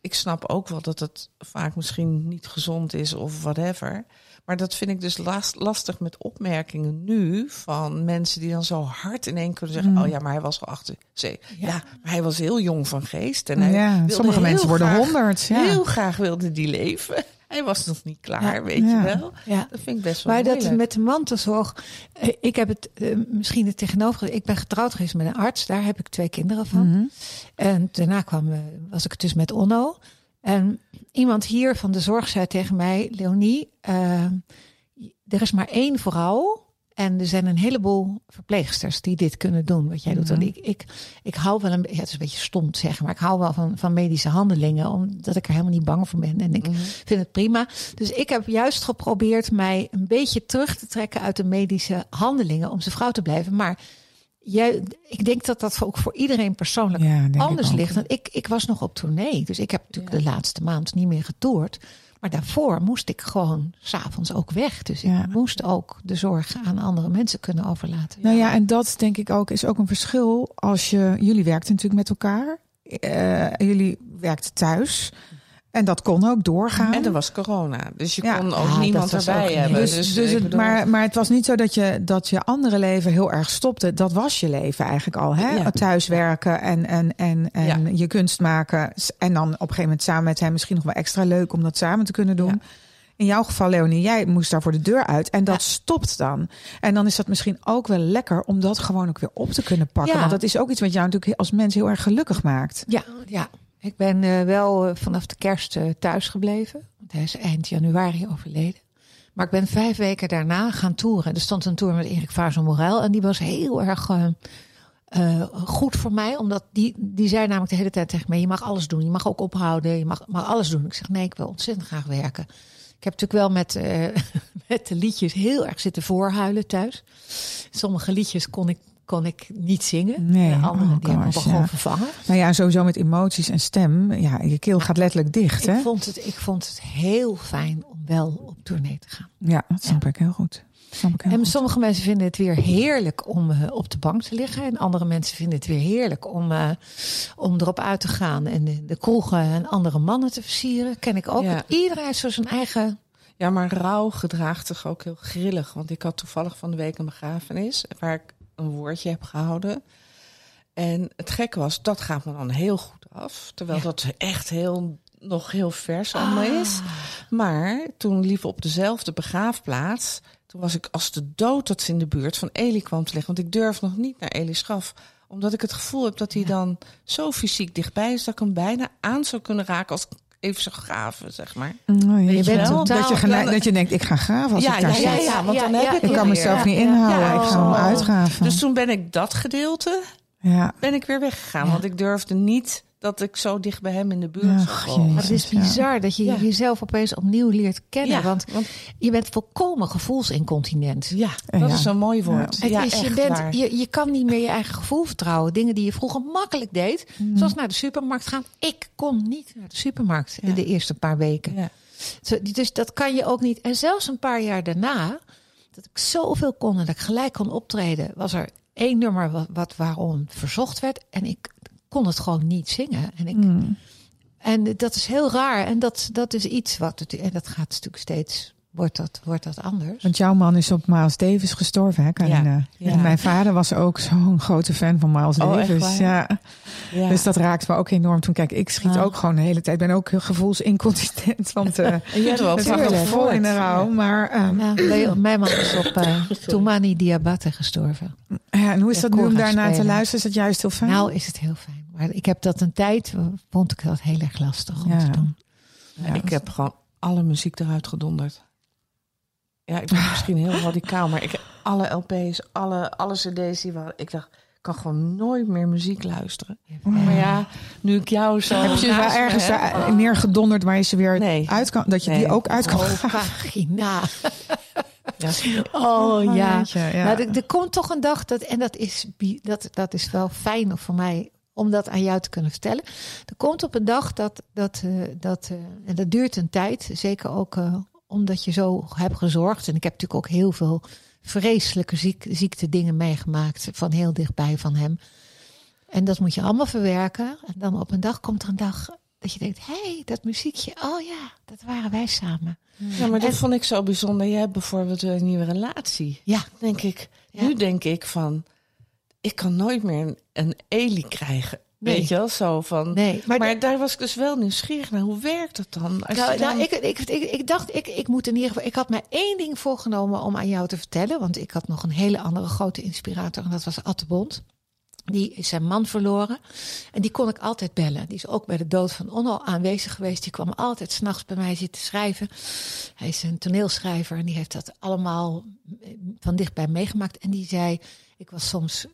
ik snap ook wel dat het vaak misschien niet gezond is of whatever. Maar dat vind ik dus last, lastig met opmerkingen nu van mensen die dan zo hard in één kunnen zeggen: Mm. Oh ja, maar hij was al achter. Ja. ja, maar hij was heel jong van geest. En hij ja, sommige mensen worden honderd. Ja. Heel graag wilde die leven. Hij was nog niet klaar, Ja. weet Ja. je wel. Ja. Dat vind ik best wel Maar dat met de mantelzorg, eh, ik heb het eh, misschien het tegenover. Ik ben getrouwd geweest met een arts, daar heb ik twee kinderen van. Mhm. En daarna kwam, eh, was ik dus met Onno. En iemand hier van de zorg zei tegen mij, Leonie, er is maar één vrouw. En er zijn een heleboel verpleegsters die dit kunnen doen, wat jij doet. Mhm. En ik, ik, ik hou wel een ja, het is een beetje stom te zeggen, maar ik hou wel van, van medische handelingen, omdat ik er helemaal niet bang voor ben. En ik Mhm. vind het prima. Dus ik heb juist geprobeerd mij een beetje terug te trekken uit de medische handelingen om zijn vrouw te blijven. Maar jij, ik denk dat dat ook voor iedereen persoonlijk Ja, anders ligt. Want ik, ik was nog op tournee, dus ik heb natuurlijk de laatste maand niet meer getoerd. Maar daarvoor moest ik gewoon s'avonds ook weg. Dus ik Ja. moest ook de zorg aan andere mensen kunnen overlaten. Nou ja, en dat denk ik ook is ook een verschil als je. Jullie werkten natuurlijk met elkaar. Eh, jullie werkten thuis. En dat kon ook doorgaan. En er was corona, dus je Ja. kon ook Ja, niemand erbij ook hebben. Dus, Dus, dus het, bedoel- maar, maar het was niet zo dat je, dat je andere leven heel erg stopte. Dat was je leven eigenlijk al. Hè? Ja. Thuiswerken en, en, en, en Ja. je kunst maken. En dan op een gegeven moment samen met hem misschien nog wel extra leuk om dat samen te kunnen doen. Ja. In jouw geval, Leonie, jij moest daar voor de deur uit. En dat Ja. stopt dan. En dan is dat misschien ook wel lekker om dat gewoon ook weer op te kunnen pakken. Ja. Want dat is ook iets wat jou natuurlijk als mens heel erg gelukkig maakt. Ja, ja. Ik ben eh, wel eh, vanaf de kerst eh, thuis gebleven. Want hij is eind januari overleden. Maar ik ben vijf weken daarna gaan toeren. Er stond een tour met Erik Vaarzel Morel. En die was heel erg goed voor mij. Omdat die, die zei namelijk de hele tijd tegen mij... je mag alles doen. Je mag ook ophouden. Je mag, mag alles doen. Ik zeg, nee, ik wil ontzettend graag werken. Ik heb natuurlijk wel met, met de liedjes heel erg zitten voorhuilen thuis. Sommige liedjes kon ik, kon ik niet zingen. Nee, De andere oh die hebben me gewoon ja. vervangen. Nou ja, sowieso met emoties en stem. Ja, je keel gaat letterlijk dicht. Hè? Ik vond, het, ik vond het heel fijn om wel op tournee te gaan. Ja, dat snap ik heel goed. Snap ik heel En goed. sommige mensen vinden het weer heerlijk om eh, op de bank te liggen. En andere mensen vinden het weer heerlijk om, eh, om erop uit te gaan. En de, de kroegen en andere mannen te versieren. Ken ik ook. Ja. Iedereen heeft zo zijn eigen... Ja, maar rouw gedraagt zich ook heel grillig. Want ik had toevallig van de week een begrafenis waar ik een woordje heb gehouden. En het gekke was, dat gaat me dan heel goed af. Terwijl Ja. dat echt heel, nog heel vers allemaal is. Maar toen liep op dezelfde begraafplaats. Toen was ik als de dood dat ze in de buurt van Eli kwam te liggen. Want ik durf nog niet naar Eli's graf. Omdat ik het gevoel heb dat hij dan zo fysiek dichtbij is... dat ik hem bijna aan zou kunnen raken als ik even zou graven, zeg maar. Oh, je bent totaal- dat, je dat je denkt, ik ga graven als Ja, ik daar ja, zit. ja, ja, want dan heb ik Ik kan mezelf niet inhouden. Ja, ik ga hem oh. uitgraven. Dus toen ben ik dat gedeelte ja. ben ik weer weggegaan. Ja. Want ik durfde niet dat ik zo dicht bij hem in de buurt zou Ach, komen. Maar het is Ja. bizar dat je Ja. jezelf opeens opnieuw leert kennen. Ja, want want- je bent volkomen gevoelsincontinent. Ja, dat Ja. is een mooi woord. Het Ja, is, je, bent, waar. je, je kan niet meer je eigen gevoel vertrouwen. Dingen die je vroeger makkelijk deed. Mm. Zoals naar de supermarkt gaan. Ik kon niet naar de supermarkt in de eerste paar weken. Zo, Dus dat kan je ook niet. En zelfs een paar jaar daarna, dat ik zoveel kon en dat ik gelijk kon optreden, was er één nummer wat, wat waarom verzocht werd. En ik kon het gewoon niet zingen. En, ik, Mm. en dat is heel raar. En dat, dat is iets wat het. En dat gaat natuurlijk steeds. Wordt dat, wordt dat anders? Want jouw man is op Miles Davis gestorven, hè, Carina? Ja. En mijn vader was ook zo'n grote fan van Miles Oh, Davis. Ja. Ja. Dus dat raakt me ook enorm. Toen kijk, ik schiet Ah. ook gewoon de hele tijd. Ik ben ook heel gevoelsincontinent. Want eh hebt wel het was nog vaker vol in de rouw. Maar ehm, mijn man is op uh, Toumani Diabate gestorven. ja, en hoe is dat nu om daarna te luisteren? Is dat juist heel fijn? Nou is het heel fijn. Maar ik heb dat een tijd, eh, vond ik dat heel erg lastig om Ja. te doen. Ja, ik heb gewoon alle muziek eruit gedonderd. Ja, ik ben misschien heel radicaal, maar ik alle LP's, alle, alle CD's die waren. Ik dacht, ik kan gewoon nooit meer muziek luisteren. Maar ja, nu ik jou zo. Heb je wel ergens daar neergedonderd waar je ze weer Nee. uit kan? Dat je die ook uit kan Oh, vagina. Ja, Oh ja. weet je, ja. Maar er, er komt toch een dag dat, en dat is, dat, dat is wel fijn voor mij om dat aan jou te kunnen vertellen. Er komt op een dag dat, dat, eh, dat eh, en dat duurt een tijd, zeker ook eh, omdat je zo hebt gezorgd. En ik heb natuurlijk ook heel veel vreselijke ziek, ziekte dingen meegemaakt van heel dichtbij van hem. En dat moet je allemaal verwerken. En dan op een dag komt er een dag dat je denkt, hé, hey, dat muziekje, oh ja, dat waren wij samen. ja, maar dat vond ik zo bijzonder. Je hebt bijvoorbeeld een nieuwe relatie. Ja, Denk ik. Ja. Nu denk ik van, ik kan nooit meer een, een Eli krijgen. Nee. Weet je wel, zo van. nee. Maar, daar was ik dus wel nieuwsgierig naar. Hoe werkt dat dan? Als Nou, dan- nou, ik, ik, ik, ik dacht, ik, ik moet in ieder geval. Ik had mij één ding voorgenomen om aan jou te vertellen. Want ik had nog een hele andere grote inspirator. En dat was Atte Bond. Die is zijn man verloren. En die kon ik altijd bellen. Die is ook bij de dood van Onno aanwezig geweest. Die kwam altijd s'nachts bij mij zitten schrijven. Hij is een toneelschrijver. En die heeft dat allemaal van dichtbij meegemaakt. En die zei, ik was soms...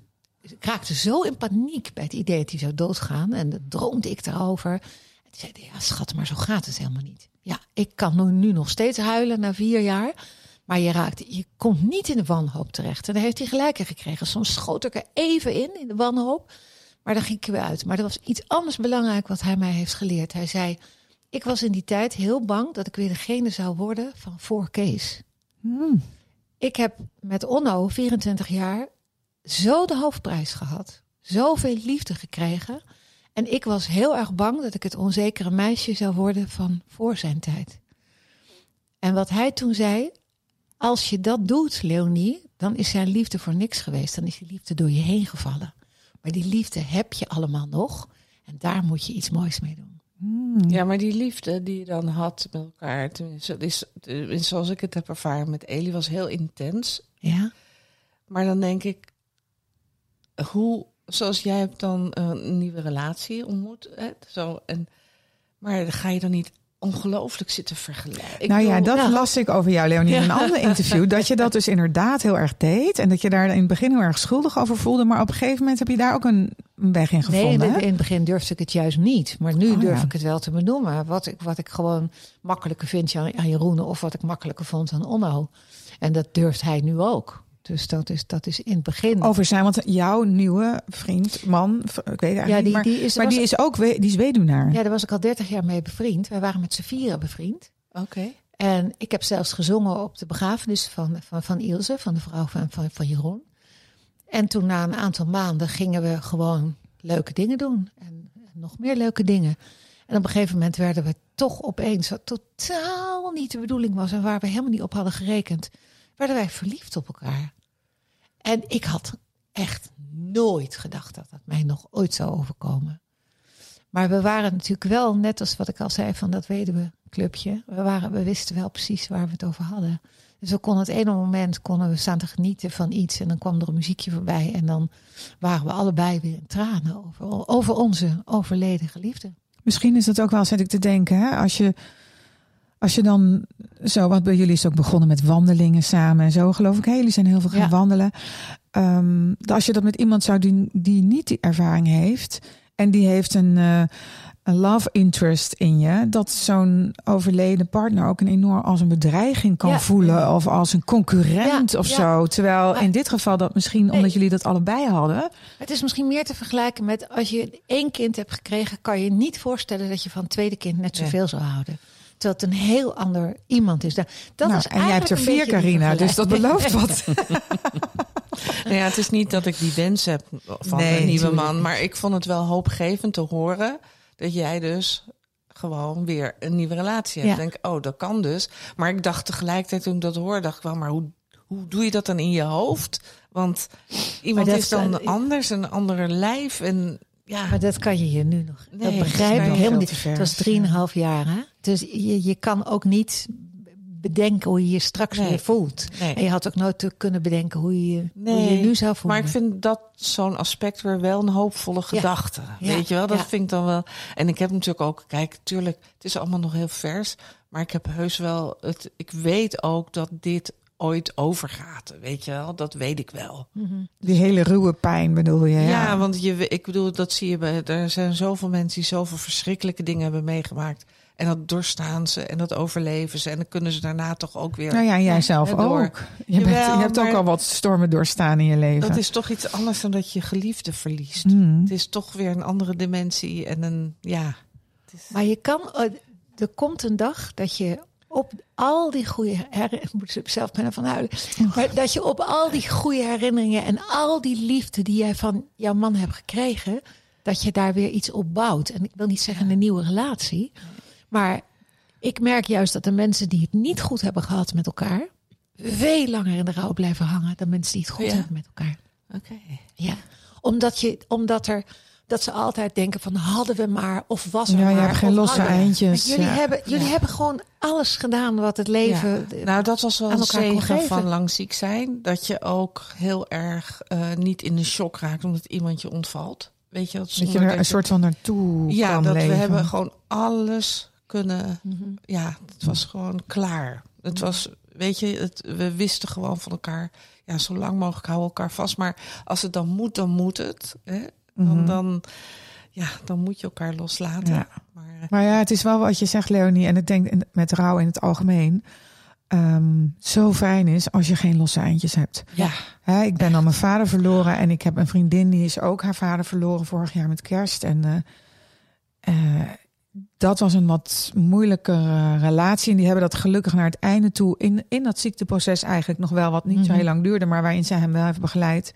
Ik raakte zo in paniek bij het idee dat hij zou doodgaan. En dan droomde ik daarover. En toen zei hij, ja schat, maar zo gaat het helemaal niet. Ja, ik kan nu, nu nog steeds huilen na vier jaar. Maar je raakt, je komt niet in de wanhoop terecht. En daar heeft hij gelijk in gekregen. Soms schoot ik er even in, in de wanhoop. Maar dan ging ik er weer uit. Maar er was iets anders belangrijk wat hij mij heeft geleerd. Hij zei, ik was in die tijd heel bang dat ik weer degene zou worden van voor Kees. Hmm. Ik heb met Onno, 24 jaar, zo de hoofdprijs gehad. Zoveel liefde gekregen. En ik was heel erg bang dat ik het onzekere meisje zou worden van voor zijn tijd. En wat hij toen zei, als je dat doet, Leonie, dan is zijn liefde voor niks geweest. Dan is die liefde door je heen gevallen. Maar die liefde heb je allemaal nog. En daar moet je iets moois mee doen. Hmm. Ja, maar die liefde die je dan had met elkaar, tenminste, dat is, tenminste, zoals ik het heb ervaren met Eli, was heel intens. Ja? Maar dan denk ik, hoe, zoals jij hebt dan een nieuwe relatie ontmoet, hè, zo, en, maar ga je dan niet ongelooflijk zitten vergelijken? Ik nou ja, bedoel, dat las ik over jou, Leonie, in een ander interview. Dat je dat dus inderdaad heel erg deed. En dat je daar in het begin heel erg schuldig over voelde. Maar op een gegeven moment heb je daar ook een weg in Nee, gevonden. hè? in het begin durfde ik het juist niet. Maar nu Oh, durf ja. ik het wel te benoemen. Wat ik, wat ik gewoon makkelijker vind aan, aan Jeroen... of wat ik makkelijker vond aan Onno. En dat durft hij nu ook. Dus dat is, dat is in het begin... Over zijn, want jouw nieuwe vriend, man, ik weet het eigenlijk ja, niet, die, maar, die is, maar die is ook die is weduwnaar. ja, daar was ik al 30 jaar mee bevriend. Wij waren met z'n vieren bevriend. Oké. En ik heb zelfs gezongen op de begrafenis van, van, van Ilse, van de vrouw van, van, van Jeroen. En toen na een aantal maanden gingen we gewoon leuke dingen doen. En, en nog meer leuke dingen. En op een gegeven moment werden we toch opeens, wat totaal niet de bedoeling was en waar we helemaal niet op hadden gerekend, werden wij verliefd op elkaar. En ik had echt nooit gedacht dat dat mij nog ooit zou overkomen. Maar we waren natuurlijk wel, net als wat ik al zei van dat weduwe-clubje, we, waren, we wisten wel precies waar we het over hadden. Dus we konden het ene moment konden we staan te genieten van iets en dan kwam er een muziekje voorbij en dan waren we allebei weer in tranen over, over onze overleden geliefde. Misschien is dat ook wel, zit ik te denken, hè? Als je, als je dan zo, want bij jullie is ook begonnen met wandelingen samen en zo, geloof ik. Hè? Jullie zijn heel veel gaan Ja. wandelen. Ehm, als je dat met iemand zou doen die niet die ervaring heeft en die heeft een, eh, een love interest in je, dat zo'n overleden partner ook een enorm als een bedreiging kan Ja. voelen of als een concurrent Ja, of zo. Terwijl in dit geval dat misschien Nee. omdat jullie dat allebei hadden. Het is misschien meer te vergelijken met als je één kind hebt gekregen, kan je niet voorstellen dat je van het tweede kind net zoveel zou houden. Terwijl het een heel ander iemand is. Dat Nou, is en jij hebt er vier, Carina, dus dat belooft wat. Nou ja, het is niet dat ik die wens heb van Nee, een nieuwe man. Maar ik vond het wel hoopgevend te horen dat jij dus gewoon weer een nieuwe relatie hebt. Ja. Ik denk, oh, dat kan dus. Maar ik dacht tegelijkertijd toen ik dat hoorde, dacht ik wel, maar hoe, hoe doe je dat dan in je hoofd? Want iemand dat is dan kan- anders, een andere lijf. En ja, Maar dat kan je je nu nog. Nee, dat begrijp ik helemaal niet. Het was drieënhalf jaar. Hè? Dus je, je kan ook niet bedenken hoe je je straks Nee. weer voelt. nee. En je had ook nooit kunnen bedenken hoe je hoe je nu zou voelen. Maar ik vind dat zo'n aspect weer wel een hoopvolle gedachte. Ja, Weet je wel, dat ja. vind ik dan wel. En ik heb natuurlijk ook, kijk, tuurlijk, het is allemaal nog heel vers. Maar ik heb heus wel, het, ik weet ook dat dit ooit overgaat. Weet je wel, dat weet ik wel. Mhm. Die hele ruwe pijn bedoel je? Ja, Ja, want je, ik bedoel, dat zie je bij. Er zijn zoveel mensen die zoveel verschrikkelijke dingen hebben meegemaakt. En dat doorstaan ze en dat overleven ze. En dan kunnen ze daarna toch ook weer. Nou ja, jij zelf ook. Je, bent, Jawel, je hebt ook al wat stormen doorstaan in je leven. Dat is toch iets anders dan dat je geliefde verliest. Hmm. Het is toch weer een andere dimensie en een ja. Maar je kan, eh, er komt een dag dat je op al die goede herinneringen, ik moet zelf bijna van huilen, maar dat je op al die goede herinneringen en al die liefde die jij van jouw man hebt gekregen, dat je daar weer iets op bouwt. En ik wil niet zeggen een nieuwe relatie, maar ik merk juist dat de mensen die het niet goed hebben gehad met elkaar, veel langer in de rouw blijven hangen dan mensen die het goed Ja. hebben met elkaar. Oké. Ja, omdat, je, omdat er dat ze altijd denken van hadden we maar of was er Ja, je maar. hebt geen losse hadden eindjes, Jullie, ja. hebben, jullie Ja. hebben gewoon alles gedaan wat het leven. Ja. Nou, dat was wel een zegen van lang ziek zijn. Dat je ook heel erg eh, niet in de shock raakt omdat iemand je ontvalt. Weet je, dat, Dat je er een soort van naartoe Ja, kan dat leven. we hebben gewoon alles kunnen. Mhm. Ja, het was gewoon klaar. Het was, weet je, het, we wisten gewoon van elkaar. Ja, zo lang mogelijk houden we elkaar vast. Maar als het dan moet, dan moet het. Hè? Dan, Mhm. dan, ja, dan moet je elkaar loslaten. Ja. Maar, eh, Maar ja, het is wel wat je zegt, Leonie. En ik denk met rouw in het algemeen. ehm, zo fijn is als je geen losse eindjes hebt. Ja. Ik ben dan mijn vader verloren en ik heb een vriendin die is ook haar vader verloren vorig jaar met kerst. En eh, eh, dat was een wat moeilijkere relatie. En die hebben dat gelukkig naar het einde toe in, in dat ziekteproces eigenlijk nog wel wat niet zo Mhm. heel lang duurde, maar waarin zij hem wel heeft begeleid.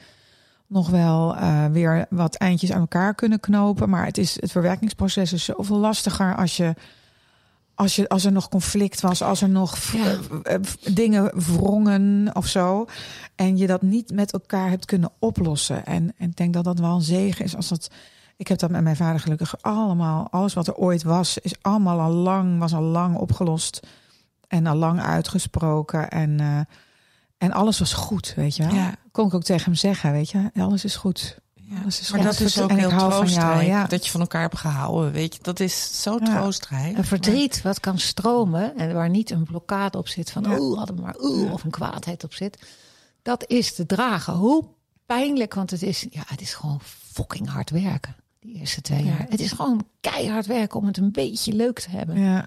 Nog wel eh, weer wat eindjes aan elkaar kunnen knopen. Maar het, is, het verwerkingsproces is zoveel lastiger als je. Als, je, als er nog conflict was, als er nog Ja. eh, eh, dingen wrongen of zo. En je dat niet met elkaar hebt kunnen oplossen. En, en ik denk dat dat wel een zegen is. Als dat, ik heb dat met mijn vader gelukkig allemaal. Alles wat er ooit was, is allemaal al lang, was al lang opgelost. En al lang uitgesproken. En, en alles was goed, weet je wel. Ja. Kon ik ook tegen hem zeggen, weet je. Alles is goed. Ja. Alles is Maar goed. dat is ook En heel hou van jou, troostrijk. ja. Dat je van elkaar hebt gehouden, weet je. Dat is zo Ja. troostrijk. Een verdriet wat kan stromen en waar niet een blokkade op zit van Ja. oeh, hadden we maar oeh, of een kwaadheid op zit. Dat is te dragen. Hoe pijnlijk, want het is, ja, het is gewoon fucking hard werken. Die eerste twee Ja. jaar. Het is gewoon keihard werken om het een beetje leuk te hebben. Ja.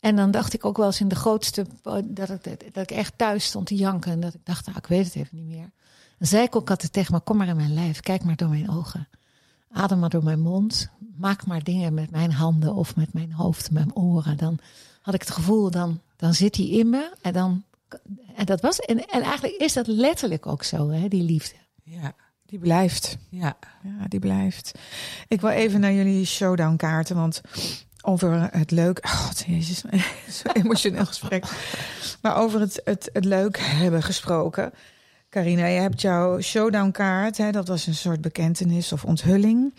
En dan dacht ik ook wel eens in de grootste, dat ik, dat ik echt thuis stond te janken. En dat ik dacht, nou, ik weet het even niet meer. Dan zei ik ook altijd tegen me, kom maar in mijn lijf, kijk maar door mijn ogen. Adem maar door mijn mond. Maak maar dingen met mijn handen of met mijn hoofd, mijn oren. Dan had ik het gevoel, dan, dan zit hij in me. En, dan, en, dat was, en, en eigenlijk is dat letterlijk ook zo, hè, die liefde. Ja, Die blijft. ja. Ja, die blijft. Ik wil even naar jullie showdown kaarten, want over het leuk... Oh, God, jezus, zo'n emotioneel gesprek. Maar over het, het, het leuk hebben gesproken. Carina, je hebt jouw showdown kaart. Hè, dat was een soort bekentenis of onthulling.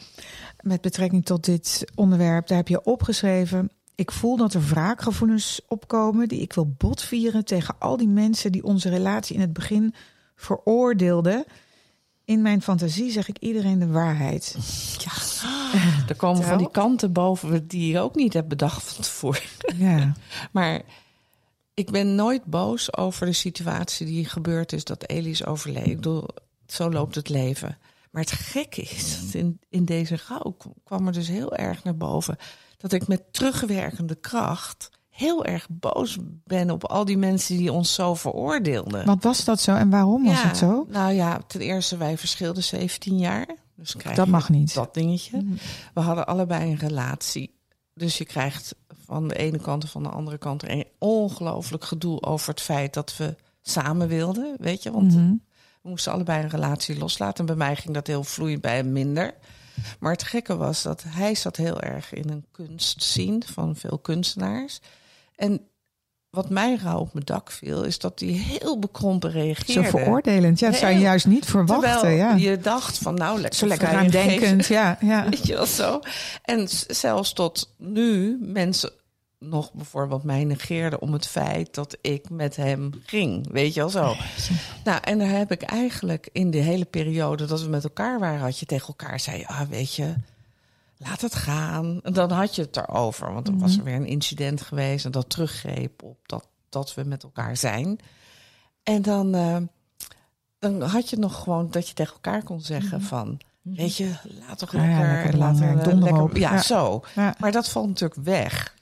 Met betrekking tot dit onderwerp. Daar heb je opgeschreven... Ik voel dat er wraakgevoelens opkomen die ik wil botvieren tegen al die mensen die onze relatie in het begin veroordeelden. In mijn fantasie zeg ik iedereen de waarheid. ja. Er komen van die kanten boven die je ook niet hebt bedacht van tevoren. Ja, Maar ik ben nooit boos over de situatie die gebeurd is dat Elie is overleden. Ik bedoel, zo loopt het leven. Maar het gekke is, dat in, in deze rouw kwam er dus heel erg naar boven... dat ik met terugwerkende kracht heel erg boos ben op al die mensen die ons zo veroordeelden. wat was dat zo en waarom was het zo? Nou ja, ten eerste, wij verschilden 17 jaar. Dus krijg Dat mag niet. Dat dingetje. We hadden allebei een relatie. Dus je krijgt van de ene kant en van de andere kant een ongelooflijk gedoe over het feit dat we samen wilden. Weet je, want Mhm. we moesten allebei een relatie loslaten. En bij mij ging dat heel vloeiend, bij hem minder. Maar het gekke was dat hij zat heel erg in een kunstzien van veel kunstenaars. En wat mij rauw op mijn dak viel, is dat hij heel bekrompen Zo reageerde. veroordelend. Ja, dat zou je juist niet verwachten. Ja. je dacht van nou lekker Zo lekker geest. Ja, ja. Weet je wel zo. En zelfs tot nu mensen nog bijvoorbeeld mij negeerden om het feit dat ik met hem ging. Weet je wel zo. Nou, en daar heb ik eigenlijk in de hele periode dat we met elkaar waren, had je tegen elkaar zei, ah, weet je, laat het gaan. En dan had je het erover, want dan was er weer een incident geweest en dat teruggreep op dat, dat we met elkaar zijn. En dan, eh, dan had je nog gewoon dat je tegen elkaar kon zeggen van, weet je, laat toch Ja, ja, lekker, lekker laten lang, we eh, donderhoop. ja, Ja. zo. Ja. Maar dat valt natuurlijk weg.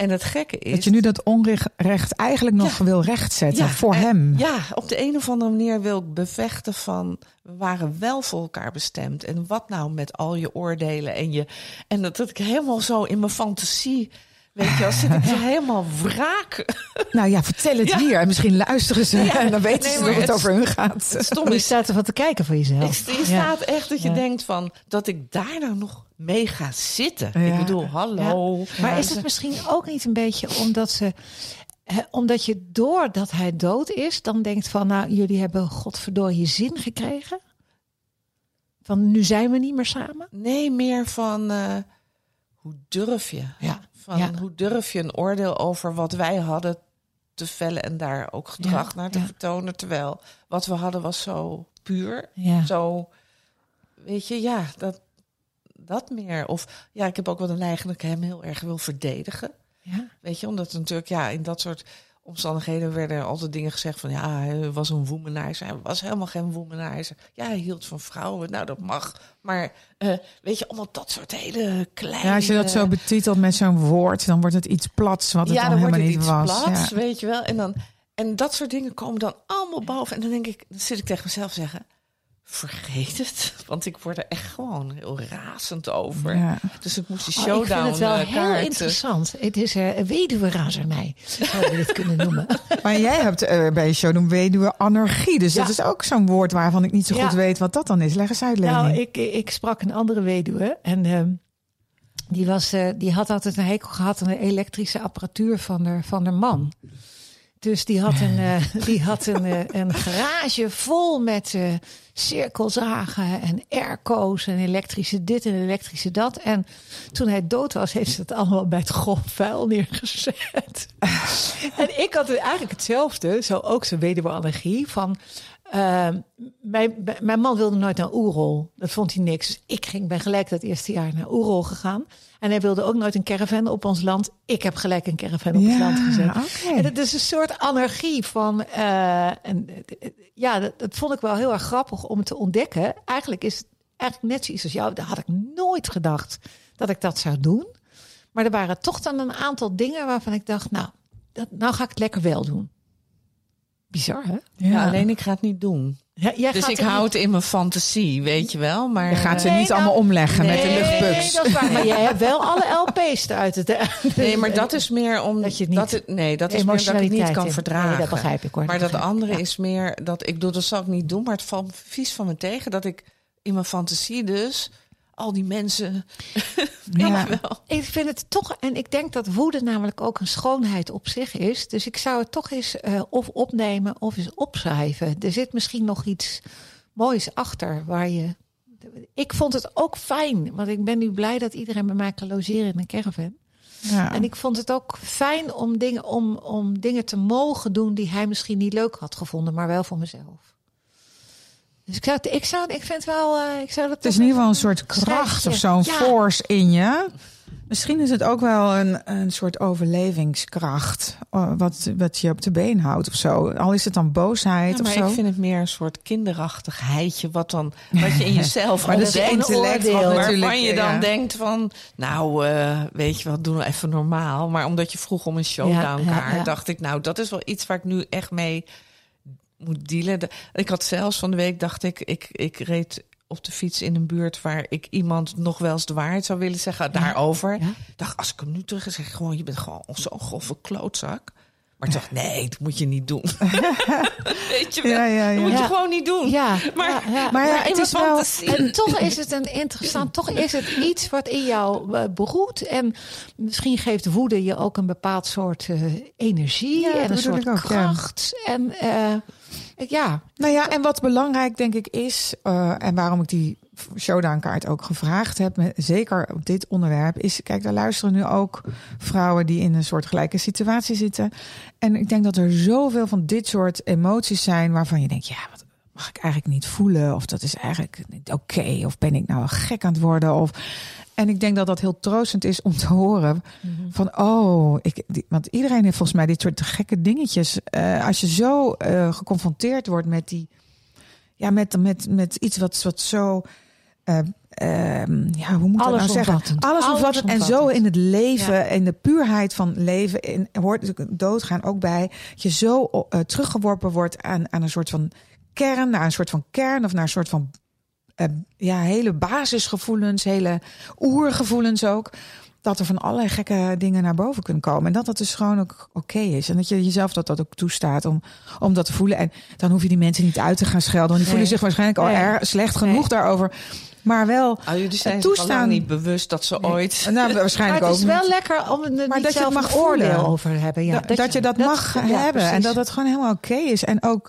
En het gekke is Dat je nu dat onrecht eigenlijk nog wil rechtzetten Ja, voor en- hem. Ja, op de een of andere manier wil ik bevechten van we waren wel voor elkaar bestemd. En wat nou met al je oordelen en je. En dat, dat ik helemaal zo in mijn fantasie. Weet je, als zit ik helemaal wraak. Nou ja, vertel het Ja. hier. En misschien luisteren ze Ja. en dan weten Nee, ze dat het, het- over hun gaat. Het stom Je is, staat ervan te kijken voor jezelf. je Ja. staat echt dat je Ja. denkt van dat ik daar nou nog mee ga zitten. Ja. Ik bedoel, hallo. Maar Ja, is het misschien ook niet een beetje omdat ze. hè, omdat je doordat hij dood is, dan denkt van, nou, jullie hebben godverdorie zin gekregen. Van nu zijn we niet meer samen. Nee, meer van eh, hoe durf je? Ja. Van Ja. hoe durf je een oordeel over wat wij hadden te vellen en daar ook gedrag Ja, naar te ja. vertonen. Terwijl wat we hadden was zo puur. Zo, weet je, ja, dat, dat meer. Of ja, ik heb ook wel de neiging dat ik hem heel erg wil verdedigen. Ja. Weet je, omdat natuurlijk ja, in dat soort omstandigheden werden altijd dingen gezegd van ja, hij was een womanizer. Hij was helemaal geen womanizer. Ja, hij hield van vrouwen. Nou, dat mag. Maar eh, weet je, allemaal dat soort hele kleine... Ja, als je dat zo betitelt met zo'n woord, dan wordt het iets plats wat het ja, dan, dan helemaal wordt niet het iets was. plats, Ja. weet je wel. En, dan, en dat soort dingen komen dan allemaal boven. En dan denk ik, dan zit ik tegen mezelf zeggen... Vergeet het, want ik word er echt gewoon heel razend over. Ja. Dus ik moest die Oh, showdown ik vind het wel eh, heel interessant. Het is eh, een weduwerazernij, zouden we dit kunnen noemen. Maar jij hebt eh, bij je showroom weduwe anarchie. Dus Ja. dat is ook zo'n woord waarvan ik niet zo Ja. goed weet wat dat dan is. Leg eens uit, Leni. Nou, ik, ik sprak een andere weduwe en ehm, die, was, eh, die had altijd een hekel gehad aan de elektrische apparatuur van haar, van haar man. Dus die had een, eh, die had een, eh, een garage vol met eh, cirkelzagen en airco's en elektrische dit en elektrische dat. En toen hij dood was, heeft ze het allemaal bij het grof vuil neergezet. en ik had eigenlijk hetzelfde, zo ook zo'n weduwe-allergie van... eh, mijn, mijn man wilde nooit naar Oerol. Dat vond hij niks. Dus ik ging, ben gelijk dat eerste jaar naar Oerol gegaan. En hij wilde ook nooit een caravan op ons land. Ik heb gelijk een caravan op het land gezet. En het is een soort anarchie van. eh, en, ja, dat, dat vond ik wel heel erg grappig om te ontdekken. Eigenlijk is het eigenlijk net zoiets als jou. Daar had ik nooit gedacht dat ik dat zou doen. Maar er waren toch dan een aantal dingen waarvan ik dacht, nou, dat, nou ga ik het lekker wel doen. Bizar, hè? Ja, alleen ik ga het niet doen. Ja, jij Dus gaat ik hou niet- het in mijn fantasie, weet je wel. Maar Je gaat ze eh, Nee, niet nou, allemaal omleggen met de Nee, luchtbugs. dat is waar. Maar jij hebt wel alle LP's eruit het. Nee, maar dat is meer om Dat je het niet- dat het, nee, dat is meer dat ik het niet kan verdragen. Nee, dat begrijp ik, hoor. Maar Dat andere ja. is meer dat ik bedoel, dat zal ik niet doen, maar het valt vies van me tegen dat ik in mijn fantasie dus al die mensen Ja. wel. Ik vind het toch, en ik denk dat woede namelijk ook een schoonheid op zich is. Dus ik zou het toch eens eh, of opnemen of eens opschrijven. Er zit misschien nog iets moois achter waar je. Ik vond het ook fijn, want ik ben nu blij dat iedereen bij mij kan logeren in een caravan. Ja. En ik vond het ook fijn om dingen, om, om dingen te mogen doen die hij misschien niet leuk had gevonden, maar wel voor mezelf. Dus ik zou, het- ik zou, ik vind wel, eh, ik zou dat. Het is in ieder geval een soort kracht of zo'n Ja. force in je. Misschien is het ook wel een, een soort overlevingskracht. eh, Wat, wat je op de been houdt of zo. Al is het dan boosheid Ja, of zo. ik vind het meer een soort kinderachtigheidje wat dan wat je in jezelf Maar dat is intellect wat waarvan je dan ja. denkt van, nou, eh, weet je wat, doen we even normaal. Maar omdat je vroeg om een showdown Ja, ja, kaart, ja. dacht ik, nou, dat is wel iets waar ik nu echt mee moet dealen. De- Ik had zelfs van de week, dacht ik, ik, ik reed op de fiets in een buurt waar ik iemand nog wel eens de waarheid zou willen zeggen daarover. Ja. Dacht, als ik hem nu terug zeg, gewoon, je bent gewoon zo'n grove klootzak. Maar ik dacht, nee, dat moet je niet doen. Weet je wel? Ja, ja, ja. Dat moet je gewoon niet doen. Ja, Maar-. Maar ja, het is wel... En toch is het een interessant, toch is het iets wat in jou eh, beroept. En misschien geeft woede je ook een bepaald soort eh, energie en een soort ook, kracht. En eh, ja, Nou ja, en wat belangrijk denk ik is, eh, en waarom ik die showdown-kaart ook gevraagd heb, met- zeker op dit onderwerp, is, kijk, daar luisteren nu ook vrouwen die in een soort gelijke situatie zitten. En ik denk dat er zoveel van dit soort emoties zijn waarvan je denkt, ja, wat mag ik eigenlijk niet voelen? Of dat is eigenlijk niet oké? Of ben ik nou gek aan het worden? Of... En ik denk dat dat heel troostend is om te horen van, oh, ik, die- want iedereen heeft volgens mij dit soort gekke dingetjes. Eh, als je zo eh, geconfronteerd wordt met die, ja, met, met, met iets wat, wat zo, eh, ehm, ja, hoe moet ik dat nou zeggen? Alles omvattend en zo in het leven, Ja. in de puurheid van leven, en hoort doodgaan ook bij, dat je zo eh, teruggeworpen wordt aan, aan een soort van kern, naar een soort van kern of naar een soort van ja, hele basisgevoelens, hele oergevoelens ook. Dat er van allerlei gekke dingen naar boven kunnen komen. En dat dat dus gewoon ook oké is. En dat je jezelf dat, dat ook toestaat om, om dat te voelen. En dan hoef je die mensen niet uit te gaan schelden. Want die voelen zich waarschijnlijk al Nee. erg slecht genoeg Nee. daarover. Maar wel, Oh, jullie zijn toestaan- niet bewust dat ze ooit. nou, maar waarschijnlijk het ook is wel niet. lekker om er niet dat je het mag oordeel over hebben. Ja, dat, dat je dat, mag ja, hebben. En dat het gewoon helemaal oké is. En ook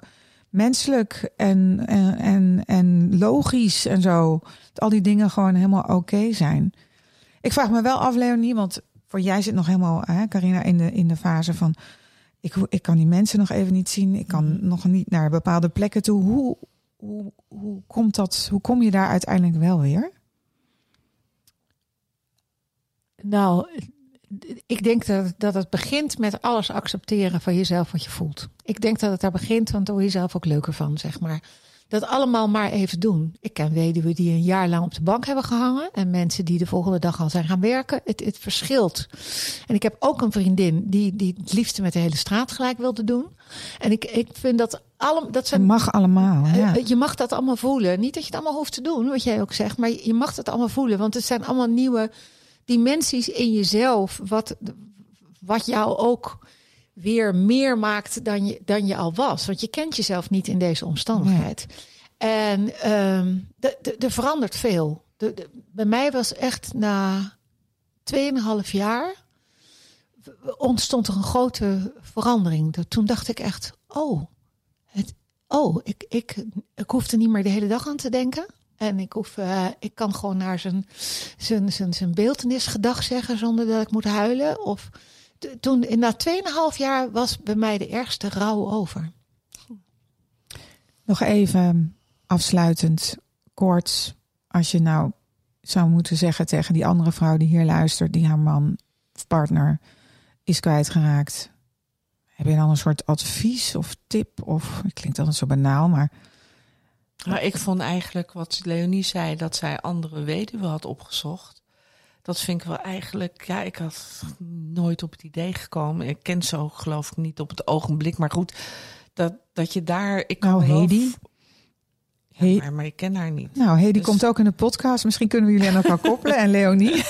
menselijk en, en, en, en logisch en zo. Dat al die dingen gewoon helemaal oké zijn. Ik vraag me wel af, Leonie, want voor jij zit nog helemaal, hè, Carina, in de, in de fase van... Ik, ik kan die mensen nog even niet zien. Ik kan Mhm. nog niet naar bepaalde plekken toe. Hoe, hoe, hoe, komt dat, hoe kom je daar uiteindelijk wel weer? Nou, ik denk dat, dat het begint met alles accepteren van jezelf wat je voelt. Ik denk dat het daar begint, want daar word je zelf ook leuker van, zeg maar. Dat allemaal maar even doen. Ik ken weduwen die een jaar lang op de bank hebben gehangen. En mensen die de volgende dag al zijn gaan werken. Het, het verschilt. En ik heb ook een vriendin die, die het liefste met de hele straat gelijk wilde doen. En ik, ik vind dat allemaal. Dat zijn, Het mag allemaal. Ja. eh, Je mag dat allemaal voelen. Niet dat je het allemaal hoeft te doen, wat jij ook zegt. Maar je mag het allemaal voelen. Want het zijn allemaal nieuwe dimensies in jezelf. Wat, wat jou ook weer meer maakt dan je, dan je al was. Want je kent jezelf niet in deze omstandigheid. En ehm de- de- er verandert veel. De, de- bij mij was echt na 2,5 jaar ontstond er een grote verandering. Toen dacht ik echt, oh, het, oh ik, ik, ik hoef er niet meer de hele dag aan te denken. En ik, hoef, eh, ik kan gewoon naar zijn, zijn, zijn, zijn beeldenis gedag zeggen zonder dat ik moet huilen. Of toen, na 2,5 jaar was bij mij de ergste rouw over. Nog even afsluitend, kort. Als je nou zou moeten zeggen tegen die andere vrouw die hier luistert, die haar man of partner is kwijtgeraakt. Heb je dan een soort advies of tip? Of het klinkt altijd zo banaal, maar Maar ik vond eigenlijk wat Leonie zei, dat zij andere weduwen had opgezocht. Dat vind ik wel eigenlijk, ja, ik had nooit op het idee gekomen. Ik ken ook geloof ik niet op het ogenblik. Maar goed, dat, dat je daar... Ik Nou, Hedy? Ja, maar, maar ik ken haar niet. nou, Hedy Dus- komt ook in de podcast. Misschien kunnen we jullie aan elkaar koppelen. En Leonie.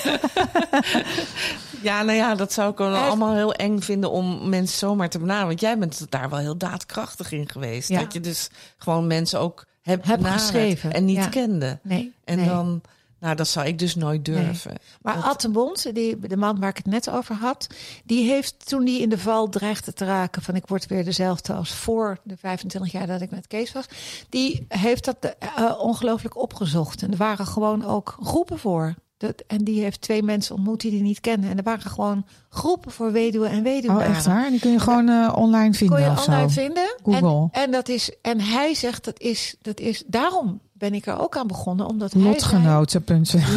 Ja, nou ja, dat zou ik wel Hij- allemaal heel eng vinden om mensen zomaar te benaderen. Want jij bent daar wel heel daadkrachtig in geweest. Ja. Dat je dus gewoon mensen ook Heb benaderd geschreven, en niet ja. kende. Nee. En nee. dan, nou, dat zou ik dus nooit durven. Maar Dat- Ad de Bond, die, de man waar ik het net over had, die heeft toen die in de val dreigde te raken van ik word weer dezelfde als voor de 25 jaar dat ik met Kees was, die heeft dat eh, ongelooflijk opgezocht. En er waren gewoon ook groepen voor. Dat, en die heeft twee mensen ontmoet die die niet kennen. En er waren gewoon groepen voor weduwen en Oh, weduwaren. echt waar? Die kun je gewoon eh, online vinden Kon je of online zo. vinden. Google. En, en, dat is, en hij zegt dat is, dat is. Daarom ben ik er ook aan begonnen. Omdat Lotgenoten.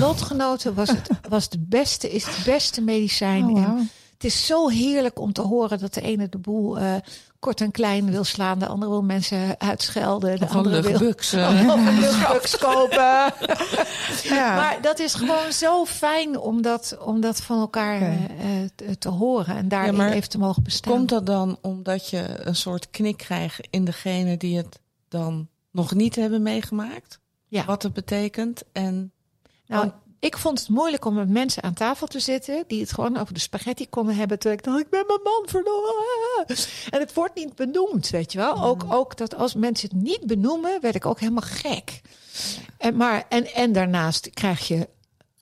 Lotgenoten was het, was het beste, is het beste medicijn. Oh, En het is zo heerlijk om te horen dat de ene de boel eh, kort en klein wil slaan. De andere wil mensen uitschelden. De andere wil luchtbuks. luchtbuks kopen. Ja. Maar dat is gewoon zo fijn om dat, om dat van elkaar eh, eh, te, te horen. En daarin Ja, even te mogen bestaan. Komt dat dan omdat je een soort knik krijgt in degene die het dan nog niet hebben meegemaakt? Ja. Wat het betekent? En Nou. Ik vond het moeilijk om met mensen aan tafel te zitten die het gewoon over de spaghetti konden hebben. Terwijl ik dacht, ik ben mijn man verloren. En het wordt niet benoemd, weet je wel. Ook, ook dat als mensen het niet benoemen, werd ik ook helemaal gek. En, maar, en, en daarnaast krijg je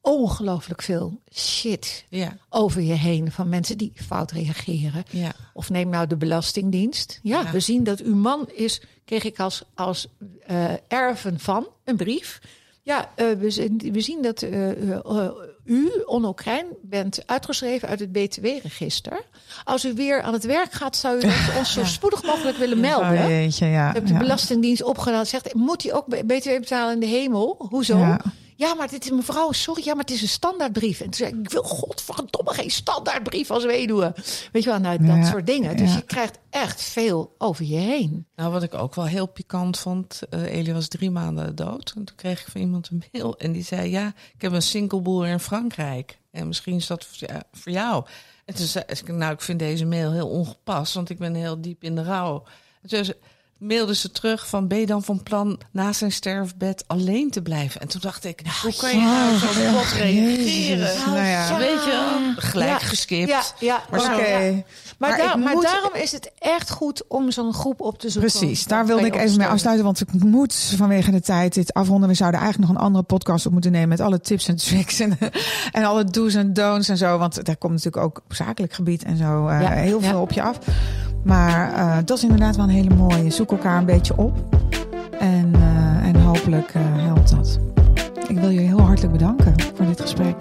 ongelooflijk veel shit ja, over je heen van mensen die fout reageren. ja. Of neem nou de Belastingdienst. Ja, Ja. we zien dat uw man is, kreeg ik als, als eh, erven van een brief. Ja, eh, we, zien- we zien dat eh, eh, u, Onno Krijn, bent uitgeschreven uit het BTW-register. Als u weer aan het werk gaat, zou u dat ons zo spoedig mogelijk willen melden. Oh, jeetje, ja. Ik heb de. Belastingdienst opgedaan. Zegt, moet hij ook BTW betalen in de hemel? Hoezo? Ja. Ja. maar dit is mevrouw, sorry, ja, maar het is een standaardbrief. En toen zei ik, ik wil godverdomme geen standaardbrief als weduwe. Weet je wel, nou, dat Ja, soort dingen. Dus ja. je krijgt echt veel over je heen. Nou, wat ik ook wel heel pikant vond, eh Elie was drie maanden dood. En toen kreeg ik van iemand een mail en die zei, ja, ik heb een singleboer in Frankrijk. En misschien is dat voor ja, voor jou. En toen zei ik, nou, ik vind deze mail heel ongepast, want ik ben heel diep in de rouw. En toen ze- mailde ze terug van, ben je dan van plan na zijn sterfbed alleen te blijven? En toen dacht ik, hoe kan je nou zo ja. bot reageren? Nou ja. Weet je gelijk Ja. geskipt. Ja, ja, Maar. Ja. Maar, Maar daar- ik maar moet- daarom is het echt goed om zo'n groep op te zoeken. Precies, daar wilde ik even mee afsluiten. Want ik moet vanwege de tijd dit afronden. We zouden eigenlijk nog een andere podcast op moeten nemen. Met alle tips en tricks. En, en alle do's en don'ts en zo. Want daar komt natuurlijk ook op zakelijk gebied en zo eh, Ja, heel ja. veel op je af. Maar eh, dat is inderdaad wel een hele mooie. Zoek elkaar een beetje op. En, eh, en hopelijk eh, helpt dat. Ik wil jullie heel hartelijk bedanken voor dit gesprek.